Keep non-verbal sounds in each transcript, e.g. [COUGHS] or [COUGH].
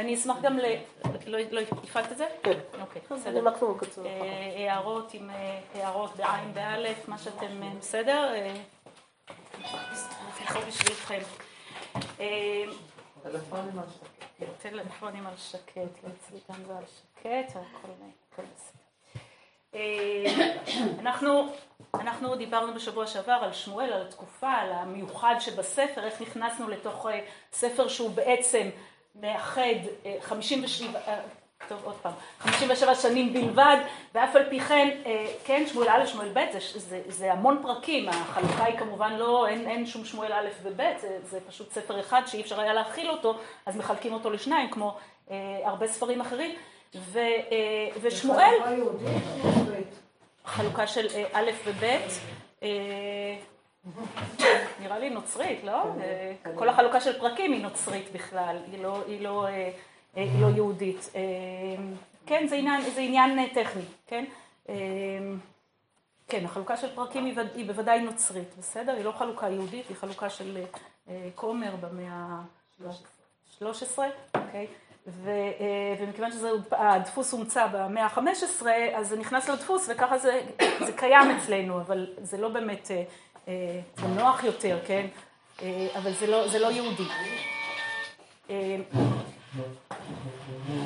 אני אשמח גם ל... לא, לא הפעלת את זה? כן. אוקיי, זה בסדר. מקסימום קצר. אה, הערות עם אה, הערות בעין באלף, מה שאתם, אה, בסדר? נפתחו בשבילכם. טלפונים על שקט. טלפונים על שקט, לא אצלי גם זה על שקט, הכל הכל בסדר. אנחנו, אנחנו דיברנו בשבוע שעבר על שמואל, על התקופה, על המיוחד שבספר, איך נכנסנו לתוך ספר שהוא בעצם מאחד אה, 57, אה, טוב עוד פעם, 57 שנים בלבד, ואף על פי כן, אה, כן, שמואל א', שמואל ב', זה, זה, זה המון פרקים, החלוקה היא כמובן לא, אין, אין שום שמואל א' וב', זה, זה פשוט ספר אחד שאי אפשר היה להכיל אותו, אז מחלקים אותו לשניים, כמו אה, הרבה ספרים אחרים, ו, אה, ושמואל, חלוקה נוצרית? חלוקה של אה, א' וב', אה, נראה לי נוצרית, לא? אה, כל החלוקה של פרקים היא נוצרית בכלל, היא לא, היא לא, אה, אה, היא לא יהודית. כן, זה עניין, זה עניין טכני, כן? כן, החלוקה של פרקים היא, וד- היא בוודאי נוצרית, בסדר? היא לא חלוקה יהודית, היא חלוקה של כומר במאה ה-13, אוקיי? ו, ומכיוון שהדפוס הומצא במאה ה-15, אז זה נכנס לדפוס וככה זה, [COUGHS] זה קיים אצלנו, אבל זה לא באמת, זה נוח יותר, כן? אה, אבל זה לא, זה לא יהודי. אה,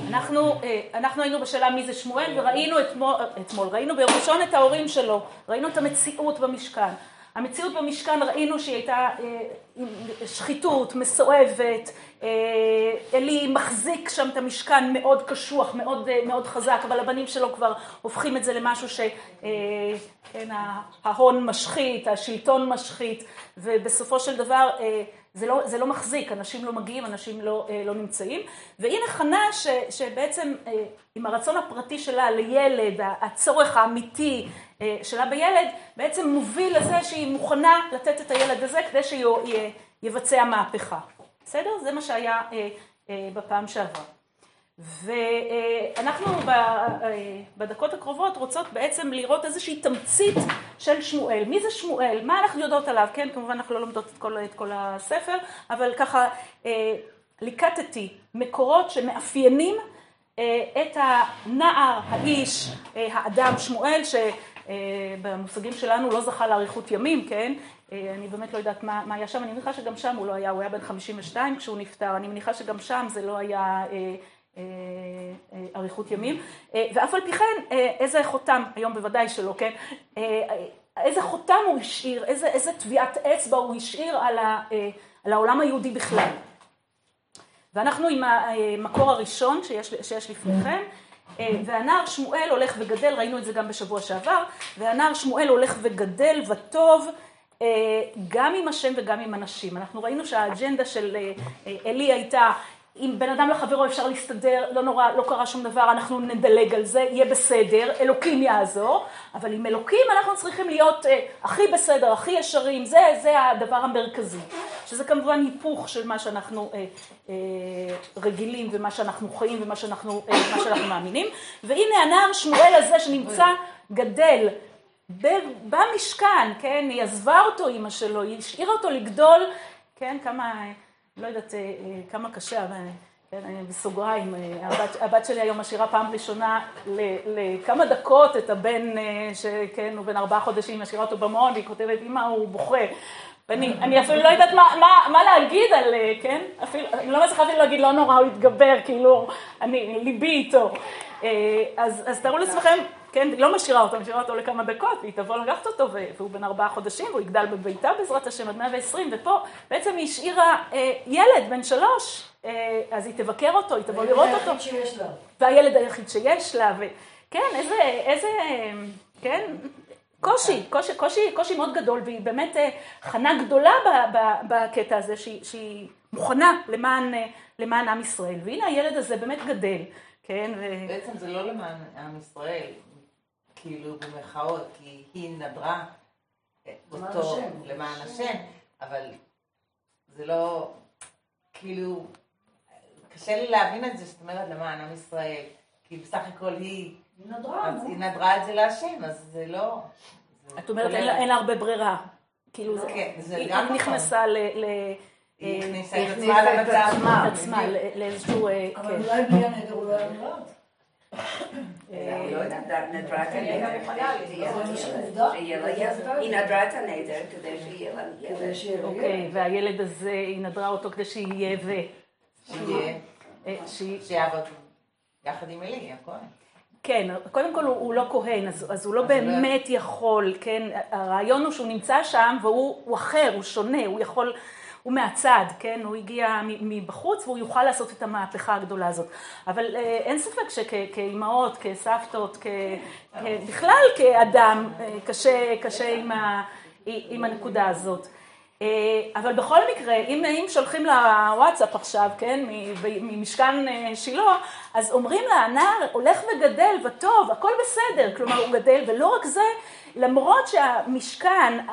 אנחנו, אה, אנחנו היינו בשאלה מי זה שמואל וראינו אתמול, אתמול, ראינו ביום ראשון את ההורים שלו, ראינו את המציאות במשכן. המציאות במשכן ראינו שהיא הייתה אה, שחיתות, מסואבת, אה, אלי מחזיק שם את המשכן מאוד קשוח, מאוד, אה, מאוד חזק, אבל הבנים שלו כבר הופכים את זה למשהו ש... אה, כן, משחית, השלטון משחית, ובסופו של דבר זה לא, זה לא מחזיק, אנשים לא מגיעים, אנשים לא, לא נמצאים. והנה חנה ש, שבעצם עם הרצון הפרטי שלה לילד, הצורך האמיתי שלה בילד, בעצם מוביל לזה שהיא מוכנה לתת את הילד הזה כדי שיבצע מהפכה. בסדר? זה מה שהיה אה, אה, בפעם שעברה. ואנחנו אה, בדקות הקרובות רוצות בעצם לראות איזושהי תמצית של שמואל. מי זה שמואל? מה אנחנו יודעות עליו? כן, כמובן אנחנו לא לומדות את כל, את כל הספר, אבל ככה אה, ליקטתי מקורות שמאפיינים אה, את הנער, האיש, אה, האדם שמואל, שבמושגים שלנו לא זכה לאריכות ימים, כן? אה, אני באמת לא יודעת מה, מה היה שם, אני מניחה שגם שם הוא לא היה, הוא היה בן 52 כשהוא נפטר, אני מניחה שגם שם זה לא היה אה, אה, אה, אריכות ימים, אה, ואף על פי כן, אה, איזה חותם, היום בוודאי שלא, כן? אה, אה, איזה חותם הוא השאיר, איזה, איזה טביעת אצבע הוא השאיר על, ה, אה, על העולם היהודי בכלל. ואנחנו עם המקור הראשון שיש, שיש לפניכם, אה, והנער שמואל הולך וגדל, ראינו את זה גם בשבוע שעבר, והנער שמואל הולך וגדל וטוב אה, גם עם השם וגם עם אנשים. אנחנו ראינו שהאג'נדה של אה, אה, עלי הייתה, אם בן אדם לחברו אפשר להסתדר, לא נורא, לא קרה שום דבר, אנחנו נדלג על זה, יהיה בסדר, אלוקים יעזור, אבל עם אלוקים אנחנו צריכים להיות אה, הכי בסדר, הכי ישרים, זה, זה הדבר המרכזי. שזה כמובן היפוך של מה שאנחנו אה, אה, רגילים ומה שאנחנו חיים ומה שאנחנו, אה, שאנחנו מאמינים. והנה הנער שמואל הזה שנמצא גדל במשכן, כן, היא עזבה אותו אימא שלו, היא השאירה אותו לגדול, כן, כמה, לא יודעת אה, אה, כמה קשה, אבל... כן, אני בסוגריים, אה, הבת, הבת שלי היום משאירה פעם ראשונה לכמה דקות את הבן, שכן, הוא בן ארבעה חודשים, משאירה אותו במעון, והיא כותבת, אמא, הוא בוכה. ואני אני אפילו לא יודעת מה, מה, מה להגיד על, כן? אפילו, אני לא מצליחה אפילו להגיד, לא נורא, הוא יתגבר, כאילו, אני, ליבי איתו. אז, אז תארו לעצמכם, כן, היא לא משאירה אותו, משאירה אותו לכמה דקות, והיא תבוא לקחת אותו, והוא בן ארבעה חודשים, והוא יגדל בביתה בעזרת השם עד 120, ופה בעצם היא השאירה אה, ילד בן שלוש, אה, אז היא תבקר אותו, היא תבוא לראות אותו. היחיד שיש לה. והילד היחיד שיש לה, וכן, איזה, איזה, כן, קושי, קושי, קושי, קושי מאוד גדול, והיא באמת אה, חנה גדולה ב- ב- בקטע הזה, שהיא, שהיא מוכנה למען, אה, למען עם ישראל. והנה הילד הזה באמת גדל, כן, ו... בעצם זה לא למען עם ישראל, כאילו במרכאות, כי היא נדרה אותו. למען השם, אבל זה לא, כאילו, קשה לי להבין את זה, זאת אומרת למען עם ישראל, כי בסך הכל היא, היא נדרה, אז. היא נדרה את זה להשם, אז זה לא... זה את אומרת, אין לה, הרבה ברירה. כאילו, זה, כן, זה היא, נכון. נכנסה ל, ל, היא אה, הכניסה את הכניסה עצמה את למצב. עצמה. לא- לאיזשהו, אה, אבל כן. אולי בלי הנדר הוא לא היה נראה. היא לא נדרה את הנדר. היא נדרה את כדי שיהיה כדי ילד. אוקיי, והילד הזה, היא נדרה אותו כדי שיהיה ו... שיהיה- אה, שיעבוד יחד עם אלי, הכהן. כן, קודם כל הוא, הוא לא כהן, אז, אז הוא לא אז הוא לא- באמת יכול, כן, הרעיון הוא שהוא נמצא שם והוא הוא אחר, הוא שונה, הוא יכול, הוא מהצד, כן, הוא הגיע מבחוץ והוא יוכל לעשות את המהפכה הגדולה הזאת. אבל אה, אין ספק שכאימהות, כסבתות, בכלל כאדם, אה, קשה, קשה עם, ה, עם הנקודה הזאת. אה, אבל בכל מקרה, אם, אם שולחים לוואטסאפ עכשיו, כן, ממשכן שילה, אז אומרים לה, הנער הולך וגדל וטוב, הכל בסדר, כלומר הוא גדל, ולא רק זה, למרות שהמשכן,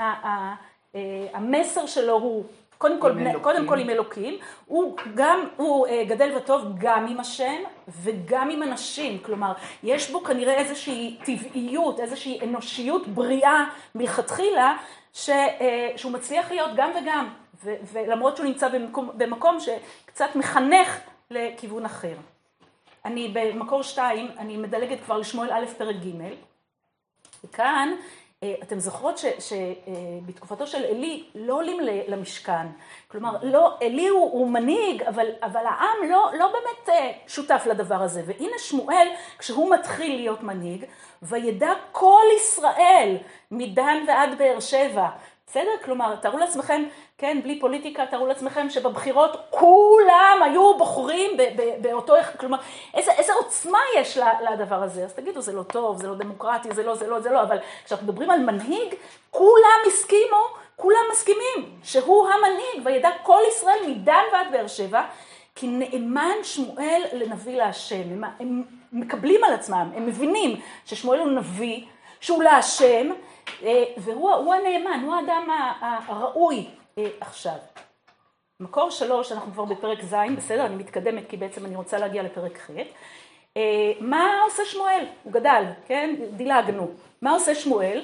המסר שלו הוא קודם כל, בני-. קודם כל עם אלוקים, הוא גם, הוא אה, גדל וטוב גם עם השם וגם עם אנשים, כלומר, יש בו כנראה איזושהי טבעיות, איזושהי אנושיות בריאה מלכתחילה, ש, אה, שהוא מצליח להיות גם וגם, ו, ולמרות שהוא נמצא במקום, במקום שקצת מחנך לכיוון אחר. אני במקור שתיים, אני מדלגת כבר לשמואל א' פרק ג', וכאן אתם זוכרות שבתקופתו של עלי לא עולים למשכן. כלומר, לא, עלי הוא, הוא מנהיג, אבל, אבל העם לא, לא באמת אה, שותף לדבר הזה. והנה שמואל, כשהוא מתחיל להיות מנהיג, וידע כל ישראל, מדן ועד באר שבע. בסדר? כלומר, תארו לעצמכם, כן, בלי פוליטיקה, תארו לעצמכם שבבחירות כולם היו בוחרים באותו, כלומר, איזה, איזה עוצמה יש לדבר הזה. אז תגידו, זה לא טוב, זה לא דמוקרטי, זה לא, זה לא, זה לא, אבל כשאנחנו מדברים על מנהיג, כולם הסכימו, כולם מסכימים שהוא המנהיג, וידע כל ישראל מדן ועד באר שבע, כי נאמן שמואל לנביא להשם. הם, הם מקבלים על עצמם, הם מבינים ששמואל הוא נביא, שהוא להשם, אה, והוא הוא הנאמן, הוא האדם הראוי אה, עכשיו. מקור שלוש, אנחנו כבר בפרק ז', בסדר? אני מתקדמת כי בעצם אני רוצה להגיע לפרק ח'. אה, מה עושה שמואל? הוא גדל, כן? דילגנו. מה עושה שמואל?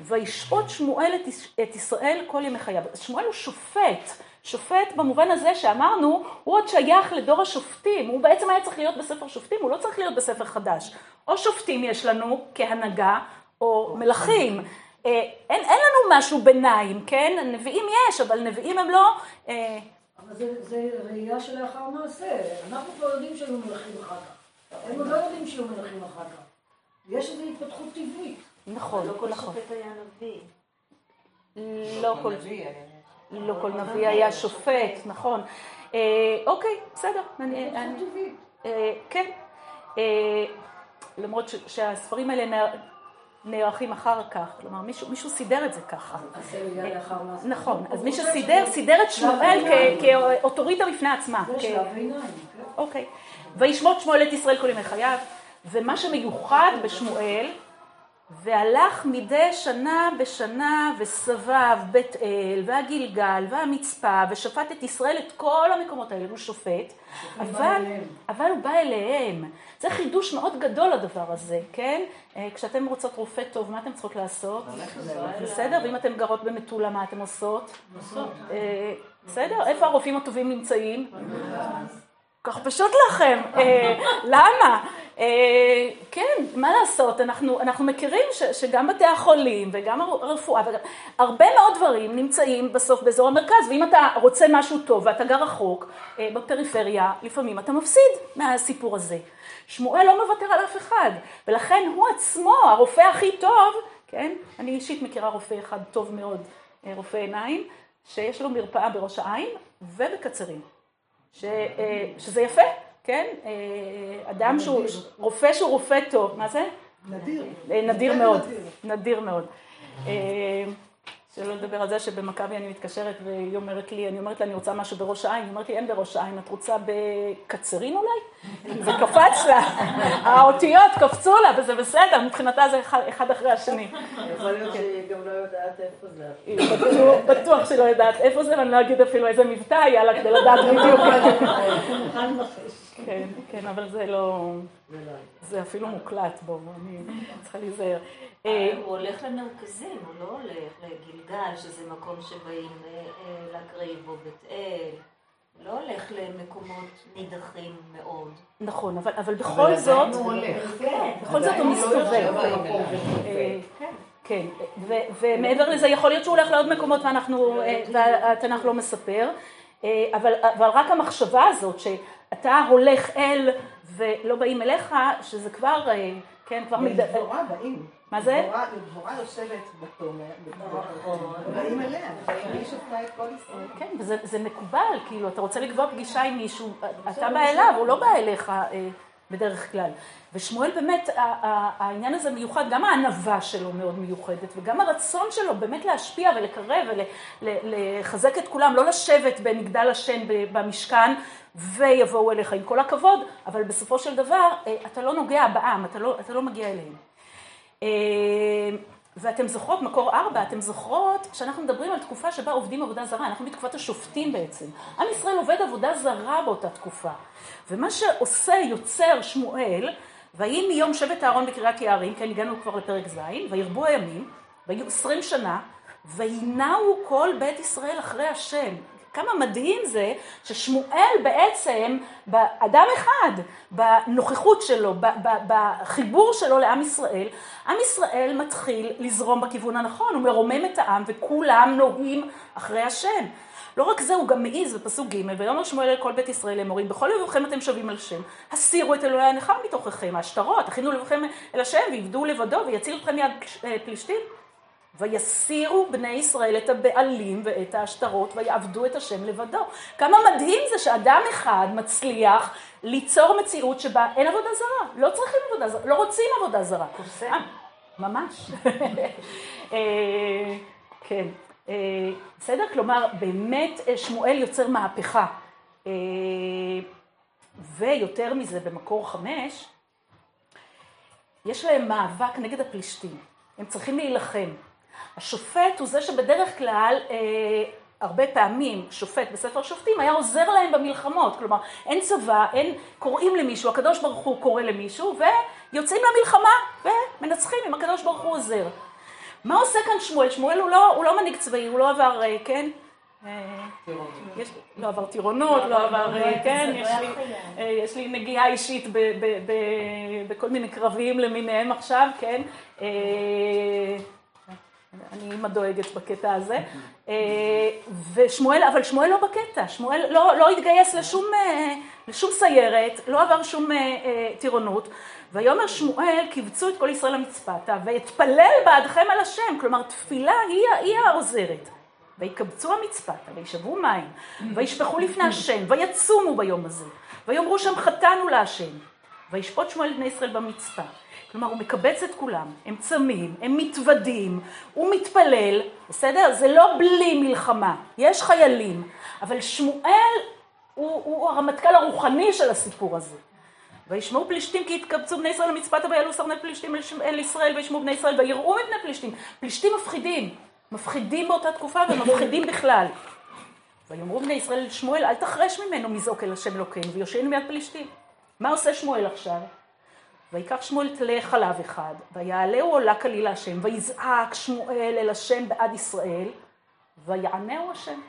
וישפוט שמואל את, יש- את ישראל כל ימי חייו. שמואל הוא שופט. שופט במובן הזה שאמרנו, הוא עוד שייך לדור השופטים, הוא בעצם היה צריך להיות בספר שופטים, הוא לא צריך להיות בספר חדש. או שופטים יש לנו כהנהגה, או מלכים. אה, אין, אין לנו משהו ביניים, כן? נביאים יש, אבל נביאים הם לא... אה, אבל זה, זה ראייה שלאחר מעשה. אנחנו כבר יודעים שהיו מלכים אחר כך. הם עוד לא יודעים שיהיו מלכים אחר כך. יש איזו התפתחות טבעית. נכון, לא כל נכון. שופט היה נביא. לא כל, נביא, אני- לא כל נביא היה שופט, נכון. אה, אוקיי, בסדר. התפתחות טבעית. כן. למרות שהספרים האלה נערכים אחר כך, כלומר מישהו, מישהו סידר את זה ככה. מעשה. נכון, אז מי שסידר, סידר את שמואל כאוטוריטה בפני עצמה. זה כ- שלב ביניים. כן. אוקיי. וישמוט שמואל את ישראל כל ימי חייו, ומה שמיוחד בשמואל, והלך מדי שנה בשנה וסבב בית אל והגלגל והמצפה ושפט את ישראל את כל המקומות האלה, הוא שופט, אבל. אבל הוא בא אליהם. זה חידוש מאוד גדול הדבר הזה, כן? אה, כשאתם רוצות רופא טוב, מה אתם צריכות לעשות? בסדר? ואם אתן גרות במטולה, מה אתן עושות? אה, בסדר? איפה הרופאים הטובים נמצאים? כך פשוט לכם. אה, למה? אה, כן, מה לעשות, אנחנו, אנחנו מכירים ש, שגם בתי החולים וגם הרפואה, וגם, הרבה מאוד דברים נמצאים בסוף באזור המרכז, ואם אתה רוצה משהו טוב ואתה גר רחוק, אה, בפריפריה, לפעמים אתה מפסיד מהסיפור הזה. שמואל לא מוותר על אף אחד, ולכן הוא עצמו, הרופא הכי טוב, כן? אני אישית מכירה רופא אחד טוב מאוד, אה, רופא עיניים, שיש לו מרפאה בראש העין ובקצרין. ש, אה, שזה יפה, כן? אה, אדם שהוא, רופא שהוא רופא טוב, מה זה? נדיר. אה, נדיר מאוד, נדיר מאוד. שלא לדבר על זה שבמכבי אני מתקשרת והיא אומרת לי, אני אומרת לה, אני רוצה משהו בראש העין, היא אומרת לי, אין בראש העין, את רוצה בקצרין אולי? זה קפץ לה, [LAUGHS] האותיות קפצו לה, וזה בסדר, מבחינתה זה אחד, אחרי השני. יכול להיות שהיא גם לא יודעת איפה זה. בטוח, בטוח שלא יודעת איפה זה, ואני לא אגיד אפילו איזה מבטא היה לה כדי לדעת בדיוק. [LAUGHS] כן, כן, אבל זה לא... זה אפילו מוקלט בו, אני צריכה להיזהר. אה, הוא הולך למרכזים, הוא לא הולך לגלגל, שזה מקום שבאים אה, אה, להקריב, או בית אל. לא הולך למקומות נידחים מאוד. נכון, אבל, אבל בכל זאת, כן. בכל זאת הוא לא מסתובב. אה, כן, ומעבר לזה יכול להיות שהוא הולך לעוד מקומות ואנחנו, אה, והתנ"ך לא מספר, אה, אבל, אבל רק המחשבה הזאת שאתה הולך אל ולא באים אליך, שזה כבר, אה, כן, כבר מגד... דבורה באים. מה זה? דבורה- דבורה יושבת בתומר, באים אליה, והיא שופטה את כל ישראל. כן, וזה זה מקובל, כאילו, אתה רוצה לקבוע פגישה עם מישהו, אתה בא אליו, הוא לא בא אליך אה, בדרך כלל. ושמואל באמת, העניין הזה מיוחד, גם הענווה שלו מאוד מיוחדת, וגם הרצון שלו באמת להשפיע ולקרב ולחזק את כולם, לא לשבת במגדל השן במשכן ויבואו אליך עם כל הכבוד, אבל בסופו של דבר אה, אתה לא נוגע בעם, אתה לא, אתה לא מגיע אליהם. אה, ואתם זוכרות, מקור ארבע, אתם זוכרות שאנחנו מדברים על תקופה שבה עובדים עבודה זרה, אנחנו בתקופת השופטים בעצם. עם ישראל עובד עבודה זרה באותה תקופה. ומה שעושה, יוצר שמואל, ויהי מיום שבט אהרון בקריית יערים, כן הגענו כבר לפרק ז', וירבו הימים, והיו עשרים שנה, וינעו כל בית ישראל אחרי השם. כמה מדהים זה ששמואל בעצם, באדם אחד, בנוכחות שלו, בחיבור שלו לעם ישראל, עם ישראל מתחיל לזרום בכיוון הנכון, הוא מרומם את העם וכולם נוהים אחרי השם. לא רק זה, הוא גם מעיז בפסוק ג' ויאמר שמואל אל כל בית ישראל לאמורים, בכל לבבכם אתם שווים על שם, הסירו את אלוהי הנכר מתוככם, השטרות, הכינו לבבכם אל השם ועבדו לבדו ויציל אתכם מיד אה, פלישתים. ויסירו בני ישראל את הבעלים ואת העשתרות ויעבדו את השם לבדו. כמה מדהים זה שאדם אחד מצליח ליצור מציאות שבה אין עבודה זרה. לא צריכים עבודה זרה, לא רוצים עבודה זרה. קוסם. אה, ממש. [LAUGHS] אה, כן. אה, בסדר? כלומר, באמת אה, שמואל יוצר מהפכה. אה, ויותר מזה, במקור חמש, יש להם מאבק נגד הפלישתים. הם צריכים להילחם. השופט הוא זה שבדרך כלל, אה, הרבה פעמים, שופט בספר שופטים היה עוזר להם במלחמות. כלומר, אין צבא, אין, קוראים למישהו, הקדוש ברוך הוא קורא למישהו, ויוצאים למלחמה ומנצחים אם הקדוש ברוך הוא עוזר. מה עושה כאן שמואל? שמואל הוא לא, הוא לא מנהיג צבאי, הוא לא עבר, אה, כן? אה, יש, לא עבר טירונות, לא עבר, אה, כן, יש לי, אה, יש לי נגיעה אישית ב, ב, ב, בכל מיני קרבים למיניהם עכשיו, כן? אני אימא דואגת בקטע הזה. ושמואל, אבל שמואל לא בקטע, שמואל לא, לא התגייס לשום, לשום סיירת, לא עבר שום טירונות. ויאמר שמואל, קיבצו את כל ישראל למצפתה, ואתפלל בעדכם על השם, כלומר תפילה היא, היא העוזרת. ויקבצו המצפתה, וישבו מים, וישפכו לפני השם, ויצומו ביום הזה, ויאמרו שם חטאנו להשם. וישפוט שמואל בני ישראל במצפה. כלומר, הוא מקבץ את כולם, הם צמים, הם מתוודים, הוא מתפלל, בסדר? זה לא בלי מלחמה, יש חיילים, אבל שמואל הוא, הוא הרמטכ"ל הרוחני של הסיפור הזה. וישמעו פלישתים כי יתקבצו בני ישראל למצפתה ויעלו סרני פלישתים אל, אל ישראל וישמעו בני ישראל ויראו מפני פלישתים. פלישתים מפחידים, מפחידים באותה תקופה ומפחידים בכלל. ויאמרו בני ישראל אל שמואל אל תחרש ממנו מזעוק אל השם אלוקינו ויושענו מיד פלישתים. מה עושה שמואל עכשיו? ויקח שמואל טלה חלב אחד, ויעלהו עולה כליל השם, ויזעק שמואל אל השם בעד ישראל, ויענהו השם.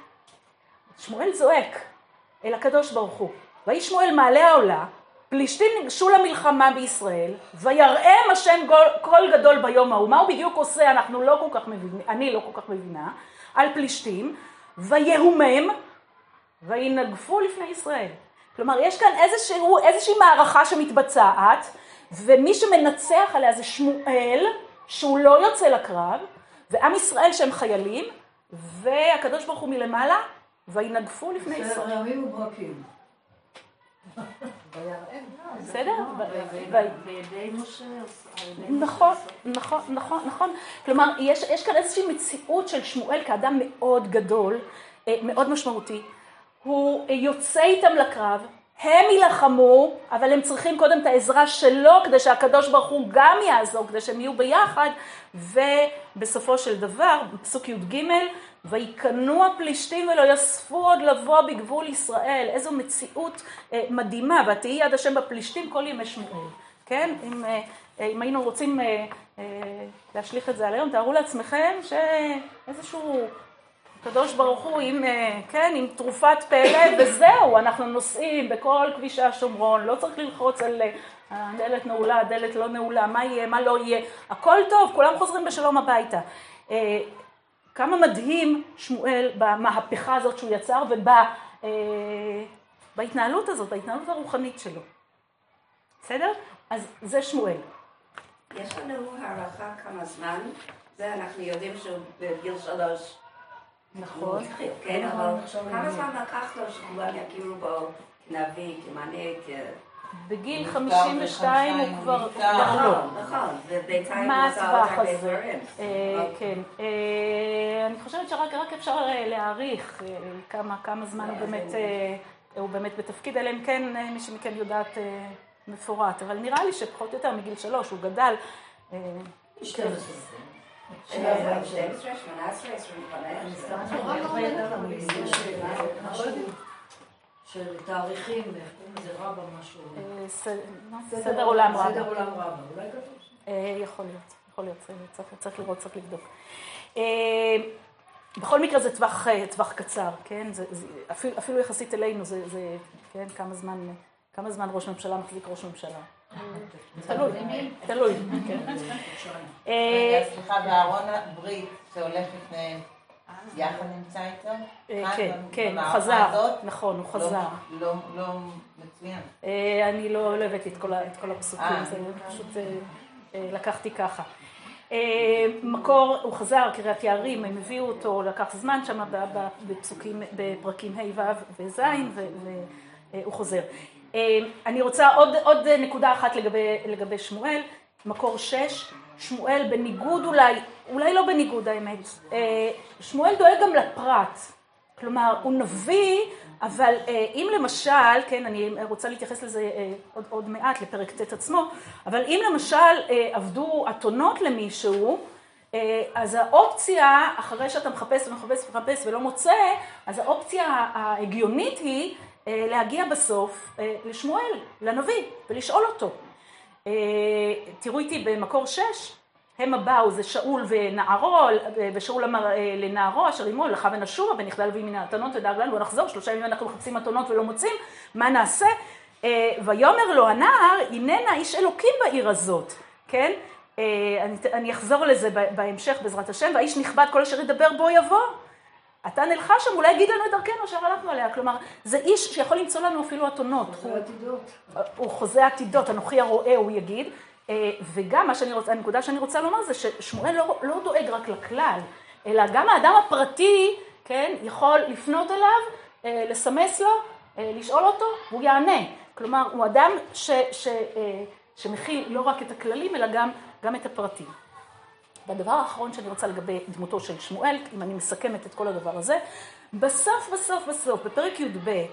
שמואל זועק אל הקדוש ברוך הוא. ויהי שמואל מעלה העולה, פלישתים ניגשו למלחמה בישראל, ויראם השם קול גדול ביום ההוא. מה הוא בדיוק עושה? אנחנו לא כל כך מבינים, אני לא כל כך מבינה, על פלישתים, ויהומם, וינגפו לפני ישראל. כלומר, יש כאן איזשהו, איזושהי מערכה שמתבצעת, ומי שמנצח עליה זה שמואל, שהוא לא יוצא לקרב, ועם ישראל שהם חיילים, והקדוש ברוך הוא מלמעלה, וינגפו לפני ישראל. בסדר? בידי משה. נכון. נכון, נכון, נכון. כלומר, יש, יש כאן איזושהי מציאות של שמואל כאדם מאוד גדול, אה, מאוד משמעותי. הוא יוצא איתם לקרב, הם יילחמו, אבל הם צריכים קודם את העזרה שלו, כדי שהקדוש ברוך הוא גם יעזור, כדי שהם יהיו ביחד, ובסופו של דבר, בפסוק י"ג, ויקנו הפלישתים ולא יספו עוד לבוא בגבול ישראל. איזו מציאות אה, מדהימה, ותהי יד השם בפלישתים כל ימי שמואל. כן? אם, אה, אה, אם היינו רוצים אה, אה, להשליך את זה על היום, תארו לעצמכם שאיזשהו הקדוש ברוך הוא עם, אה, כן, עם תרופת פלא, [COUGHS] וזהו, אנחנו נוסעים בכל כבישי השומרון, לא צריך ללחוץ על אה, הדלת נעולה, הדלת לא נעולה, מה יהיה, מה לא יהיה, הכל טוב, כולם חוזרים בשלום הביתה. אה, כמה מדהים שמואל במהפכה הזאת שהוא יצר ובהתנהלות הזאת, בהתנהלות הרוחנית שלו. בסדר? אז זה שמואל. יש לנו הערכה כמה זמן, זה אנחנו יודעים שהוא בגיל שלוש. נכון. כן, אבל כמה זמן לקח לו שכולם יכירו בו כנביא, כמנהיג, בגיל נפטר 52 הוא כבר... לא. נכון, נכון, ובינתיים מה הוא עשה עוד הטווח הזה? אה, כן. אה, אני חושבת שרק רק אפשר אה, להעריך כמה כמה זמן הוא באמת הוא באמת בתפקיד, אלא אם כן מי שמכן יודעת מפורט. אבל נראה לי שפחות או יותר מגיל שלוש הוא גדל. אה, 12. של תאריכים, איך קוראים לזה רבא משהו. אה? סדר עולם רב. סדר עולם רבא, אולי כתוב שם. אה, יכול להיות, יכול להיות, צריך- צריך, צריך לראות, צריך לבדוק. אה, בכל מקרה זה טווח, טווח קצר, כן? זה, זה, אפילו, אפילו יחסית אלינו, זה, זה, כן? כמה זמן, כמה זמן ראש ממשלה מחזיק ראש ממשלה. תלוי, תלוי, כן. סליחה, ואהרון הברית שהולך לפניהם, יחד נמצא איתו? אה, כן, כן, הוא חזר? נכון, הוא לא- חזר. לא, לא מצוין. אה, אני לא הבאתי את כל הפסוקים, אה. זה פשוט לקחתי ככה. מקור, הוא חזר, קריית יערים, הם הביאו אותו, לקח זמן שם בפסוקים, בפרקים ה' ו' וז', והוא חוזר. אני רוצה עוד, עוד נקודה אחת לגבי, לגבי שמואל, מקור שש, שמואל בניגוד אולי, אולי לא בניגוד האמת, אה, שמואל דואג גם לפרט. כלומר, הוא נביא, אבל אה, אם למשל, כן, אני רוצה להתייחס לזה אה, עוד, עוד מעט לפרק ט' עצמו, אבל אם למשל עבדו אתונות למישהו, אז האופציה, אחרי שאתה מחפש ומחפש ומחפש ולא מוצא, אז האופציה ההגיונית היא להגיע בסוף לשמואל, לנביא, ולשאול אותו. תראו איתי במקור שש, המה באו, זה שאול ונערו, ושאול אמר אה, לנערו אשר עמו, לך ונשובה, ונכלל בי מן האתונות ודאג לנו, ונחזור, שלושה ימים אנחנו מחפשים אתונות ולא מוצאים, מה נעשה? אה, ויאמר לו הנער, הננה איש אלוקים בעיר הזאת, כן? אה, אני, אני אחזור לזה בהמשך בעזרת השם, והאיש נכבד כל אשר ידבר בו יבוא. אתה נלחש שם, אולי יגיד לנו את דרכנו אשר הלכנו עליה. כלומר, זה איש שיכול למצוא לנו אפילו אתונות. זה עתידות. הוא חוזה עתידות, אנוכי הרואה, הוא יגיד. אה, וגם מה שאני רוצה, הנקודה שאני רוצה לומר זה ששמואל לא, לא דואג רק לכלל, אלא גם האדם הפרטי, כן, יכול לפנות אליו, אה, לסמס לו, אה, לשאול אותו, והוא יענה. כלומר, הוא אדם ש, ש, שמכיל לא רק את הכללים, אלא גם, גם את הפרטים. והדבר האחרון שאני רוצה לגבי דמותו של שמואל, אם אני מסכמת את כל הדבר הזה, בסוף בסוף בסוף, בפרק י"ב,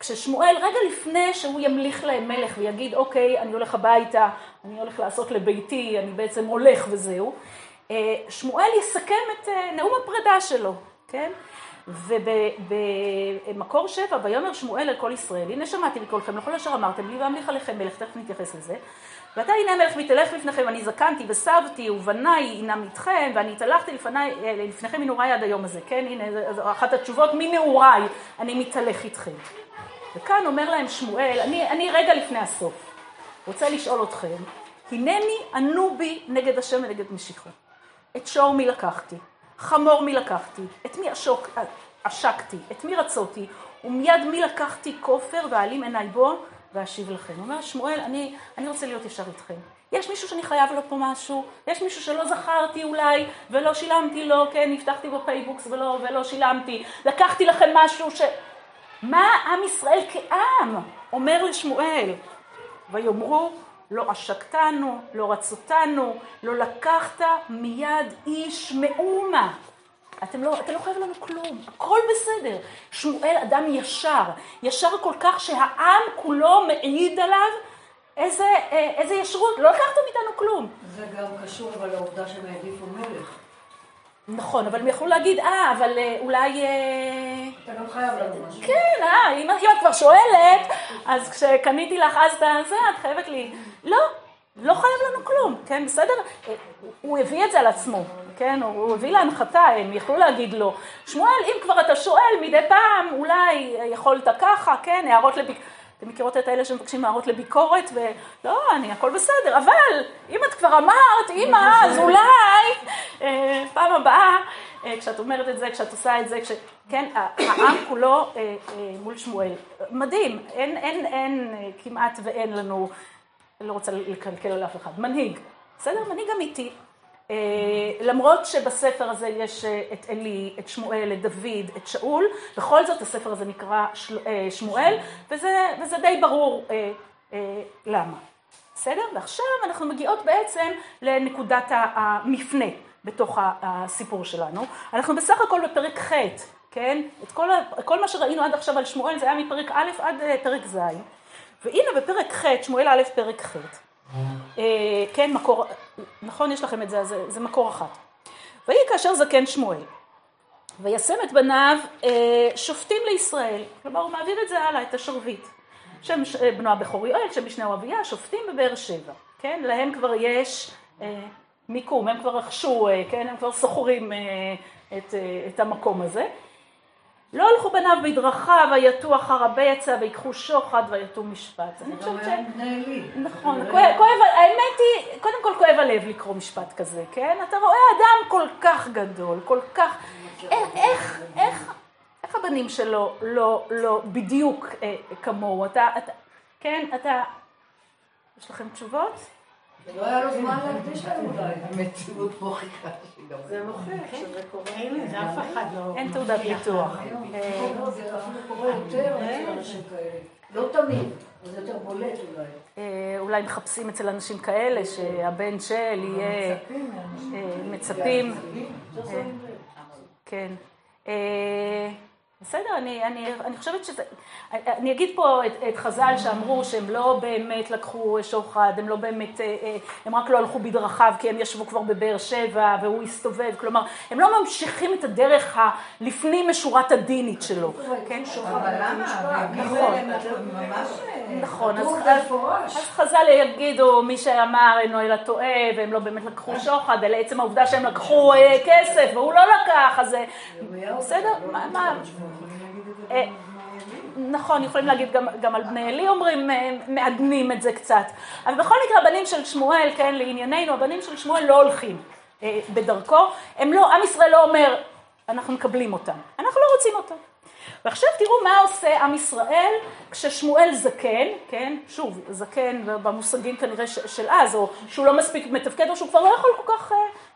כששמואל, רגע לפני שהוא ימליך להם מלך ויגיד, אוקיי, אני הולך הביתה, אני הולך לעשות לביתי, אני בעצם הולך וזהו, אה, שמואל יסכם את אה, נאום הפרידה שלו, כן? ובמקור שבע, ויאמר שמואל אל כל ישראל, הנה שמעתי מקולכם לכל אשר אמרתם לי ואמליך עליכם מלך, תכף נתייחס לזה. ואתה הנה המלך מתהלך לפניכם, אני זקנתי וסבתי ובניי אינם איתכם, ואני התהלכתי לפני, לפניכם מנעוריי עד היום הזה, כן? הנה, זו אחת התשובות, מנעוריי אני מתהלך איתכם. וכאן אומר להם שמואל, אני, אני רגע לפני הסוף, רוצה לשאול אתכם, הנני ענו בי נגד השם ונגד משיחו. את שור מי לקחתי, חמור מי לקחתי, את מי עשוק, עשקתי, את מי רצותי, ומיד מי לקחתי כופר ואעלים עיניי בו, ואשיב לכם. הוא אומר, שמואל, אני, אני רוצה להיות ישר איתכם. יש מישהו שאני חייב לו פה משהו, יש מישהו שלא זכרתי אולי, ולא שילמתי לו, כן, הבטחתי ב PayBox ולא, ולא שילמתי, לקחתי לכם משהו ש... מה עם ישראל כעם אומר לשמואל? ויאמרו, לא עשקתנו, לא רצותנו, לא לקחת מיד איש מאומה. אתם לא, אתה לא חייב לנו כלום, הכל בסדר. שמואל אדם ישר, ישר כל כך שהעם כולו מעיד עליו איזה, איזה ישרות, לא לקחתם איתנו כלום. זה גם קשור אבל לעובדה שהם העדיפו מלך. נכון, אבל הם יכלו להגיד, אה, אבל אה, אולי... אה, אתה גם חייב לנו משהו. כן, אה, אם, אם את כבר שואלת, אז כשקניתי לך אז את הזה, את חייבת לי... לא, לא חייב לנו כלום, כן, בסדר? אה, הוא הביא את זה על עצמו, כן? הוא הביא להנחתה, הם יכלו להגיד לו, שמואל, אם כבר אתה שואל מדי פעם, אולי יכולת ככה, כן, הערות לביקורת. אתם מכירות את האלה שמבקשים הערות לביקורת, ולא, אני, הכל בסדר, אבל אם את כבר אמרת, אמא, אז אולי, אה, פעם הבאה, אה, כשאת אומרת את זה, כשאת עושה את זה, כש... כן, העם כולו אה, מול שמואל. מדהים, אין, אין, אין, כמעט ואין לנו, לא רוצה לקלקל על אף אחד, מנהיג, בסדר? מנהיג אמיתי. אה, למרות שבספר הזה יש אה, את עלי, את שמואל, את דוד, את שאול, בכל זאת הספר הזה נקרא אה, שמואל, וזה, וזה די ברור אה, אה, למה. בסדר? ועכשיו אנחנו מגיעות בעצם לנקודת המפנה בתוך הסיפור שלנו. אנחנו בסך הכל בפרק ח', כן? את כל, כל מה שראינו עד עכשיו על שמואל זה היה מפרק א' עד פרק ז'. והנה בפרק ח', שמואל א', פרק ח', כן, מקור, נכון, יש לכם את זה, זה, זה מקור אחת. ויהי כאשר זקן שמואל, וישם את בניו אה, שופטים לישראל. כלומר, הוא מעביר את זה הלאה, את השרביט. שם אה, בנו הבכור יואל, שם משנהו אביה, שופטים בבאר שבע. כן, להם כבר יש אה, מיקום, הם כבר רכשו, אה, כן, הם כבר שוכרים אה, את, אה, את המקום הזה. לא הלכו בניו בדרכיו, ויתו אחר הבצע, ויקחו שוחד, ויתו משפט. אני חושבת ש... נכון, כואב, האמת היא, קודם כל כואב הלב לקרוא משפט כזה, כן? אתה רואה אדם כל כך גדול, כל כך, איך, איך, איך, הבנים שלו לא, לא בדיוק אה, כמוהו, אתה, כן, אתה, יש לכם תשובות? לא היה לו זמן להקדיש להם אולי. המציאות מוכיחה שגם... זה מוכיח שזה קורה. אין, אף אחד לא... אין תעודת ביטוח. אה, לא, זה אפילו קורה יותר אצל אנשים כאלה. לא תמיד, זה יותר בולט אולי. אה, אולי מחפשים אצל אנשים כאלה שהבן של יהיה, אה, מצפים, אה, כן. אה, בסדר, אני, אני, אני חושבת שזה, אני אגיד פה את, את חז"ל שאמרו שהם לא באמת לקחו שוחד, הם לא באמת, אה, אה, הם רק לא הלכו בדרכיו כי הם ישבו כבר בבאר שבע והוא הסתובב, כלומר, הם לא ממשיכים את הדרך הלפנים משורת הדינית שלו, כן? אבל למה? נכון. ממש... נכון, אז, חז"ל יגידו, מי שאמר אינו אלא טועה, והם לא באמת לקחו שוחד, אלא עצם העובדה שהם לקחו אה, כסף, והוא לא לקח, אז. בסדר, מה, מה... אה, נכון, יכולים להגיד גם, גם על בני עלי אומרים, אה, מעדנים את זה קצת. אבל בכל מקרה, הבנים של שמואל, כן, לענייננו, הבנים של שמואל לא הולכים אה, בדרכו. הם לא, עם ישראל לא אומר, אנחנו מקבלים אותם. אנחנו לא רוצים אותם. ועכשיו תראו מה עושה עם ישראל כששמואל זקן, כן, שוב, זקן במושגים כנראה של אז, או שהוא לא מספיק מתפקד, או שהוא כבר לא יכול כל כך,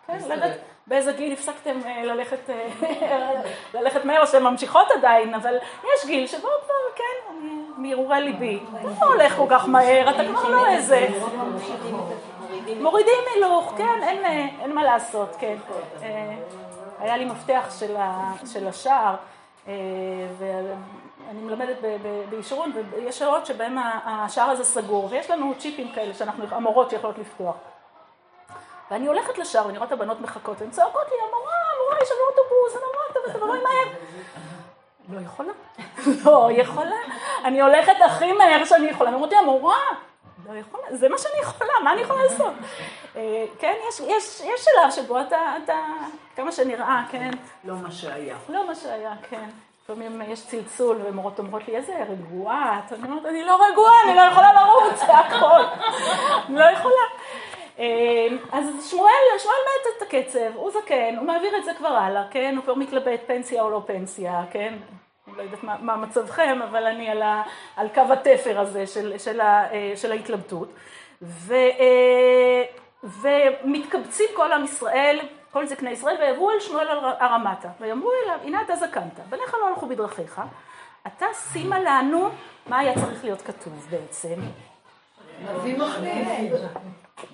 כן, ללכת, באיזה גיל הפסקתם אה, ללכת, אה, [LAUGHS] ללכת מהר, או שהן ממשיכות עדיין, אבל יש גיל שבו כבר, כן, מהרהורי ליבי, אתה לא הולך כל כך מהר, אתה כבר לא איזה, מורידים הילוך, כן, אין, אה, אין מה לעשות, כן. היה לי מפתח של, השער, ואני מלמדת ב- ב- בישורון, ויש שעות שבהם ה- השער הזה סגור, ויש לנו צ'יפים כאלה, שאנחנו, המורות שיכולות לפתוח. ואני הולכת לשער, ואני רואה את הבנות מחכות, והן צועקות לי, המורה, המורה, יש לנו אוטובוס, המורה, תבואי מהר. לא יכולה, [LAUGHS] לא יכולה. אני הולכת הכי מהר שאני יכולה, ואומרת לי, המורה, לא יכולה, זה מה שאני יכולה, מה אני יכולה לעשות? אה, כן, יש, יש, יש שלב שבו אתה, אתה, כמה שנראה, כן, לא מה שהיה. לא מה שהיה, כן. לפעמים יש צלצול ומורות אומרות לי, איזה רגועה את. אני אומרת, אני לא רגועה, אני לא יכולה לרוץ, זה הכל. אני לא יכולה. אה, אז שמואל, שמואל מת את הקצב, הוא זקן, הוא מעביר את זה כבר הלאה, כן? הוא כבר מתלבט פנסיה או לא פנסיה, כן? אני לא יודעת מה, מה מצבכם, אבל אני על, ה, על קו התפר הזה של, של, ה, אה, של ההתלבטות. ו, אה, ומתקבצים כל עם ישראל, כל זקני ישראל, ויבואו אל שמואל הרמתה, ויאמרו אליו, הנה אתה זקנת, בניך לא הלכו בדרכיך, אתה שימה לנו, מה היה צריך להיות כתוב בעצם? נביא מחליף.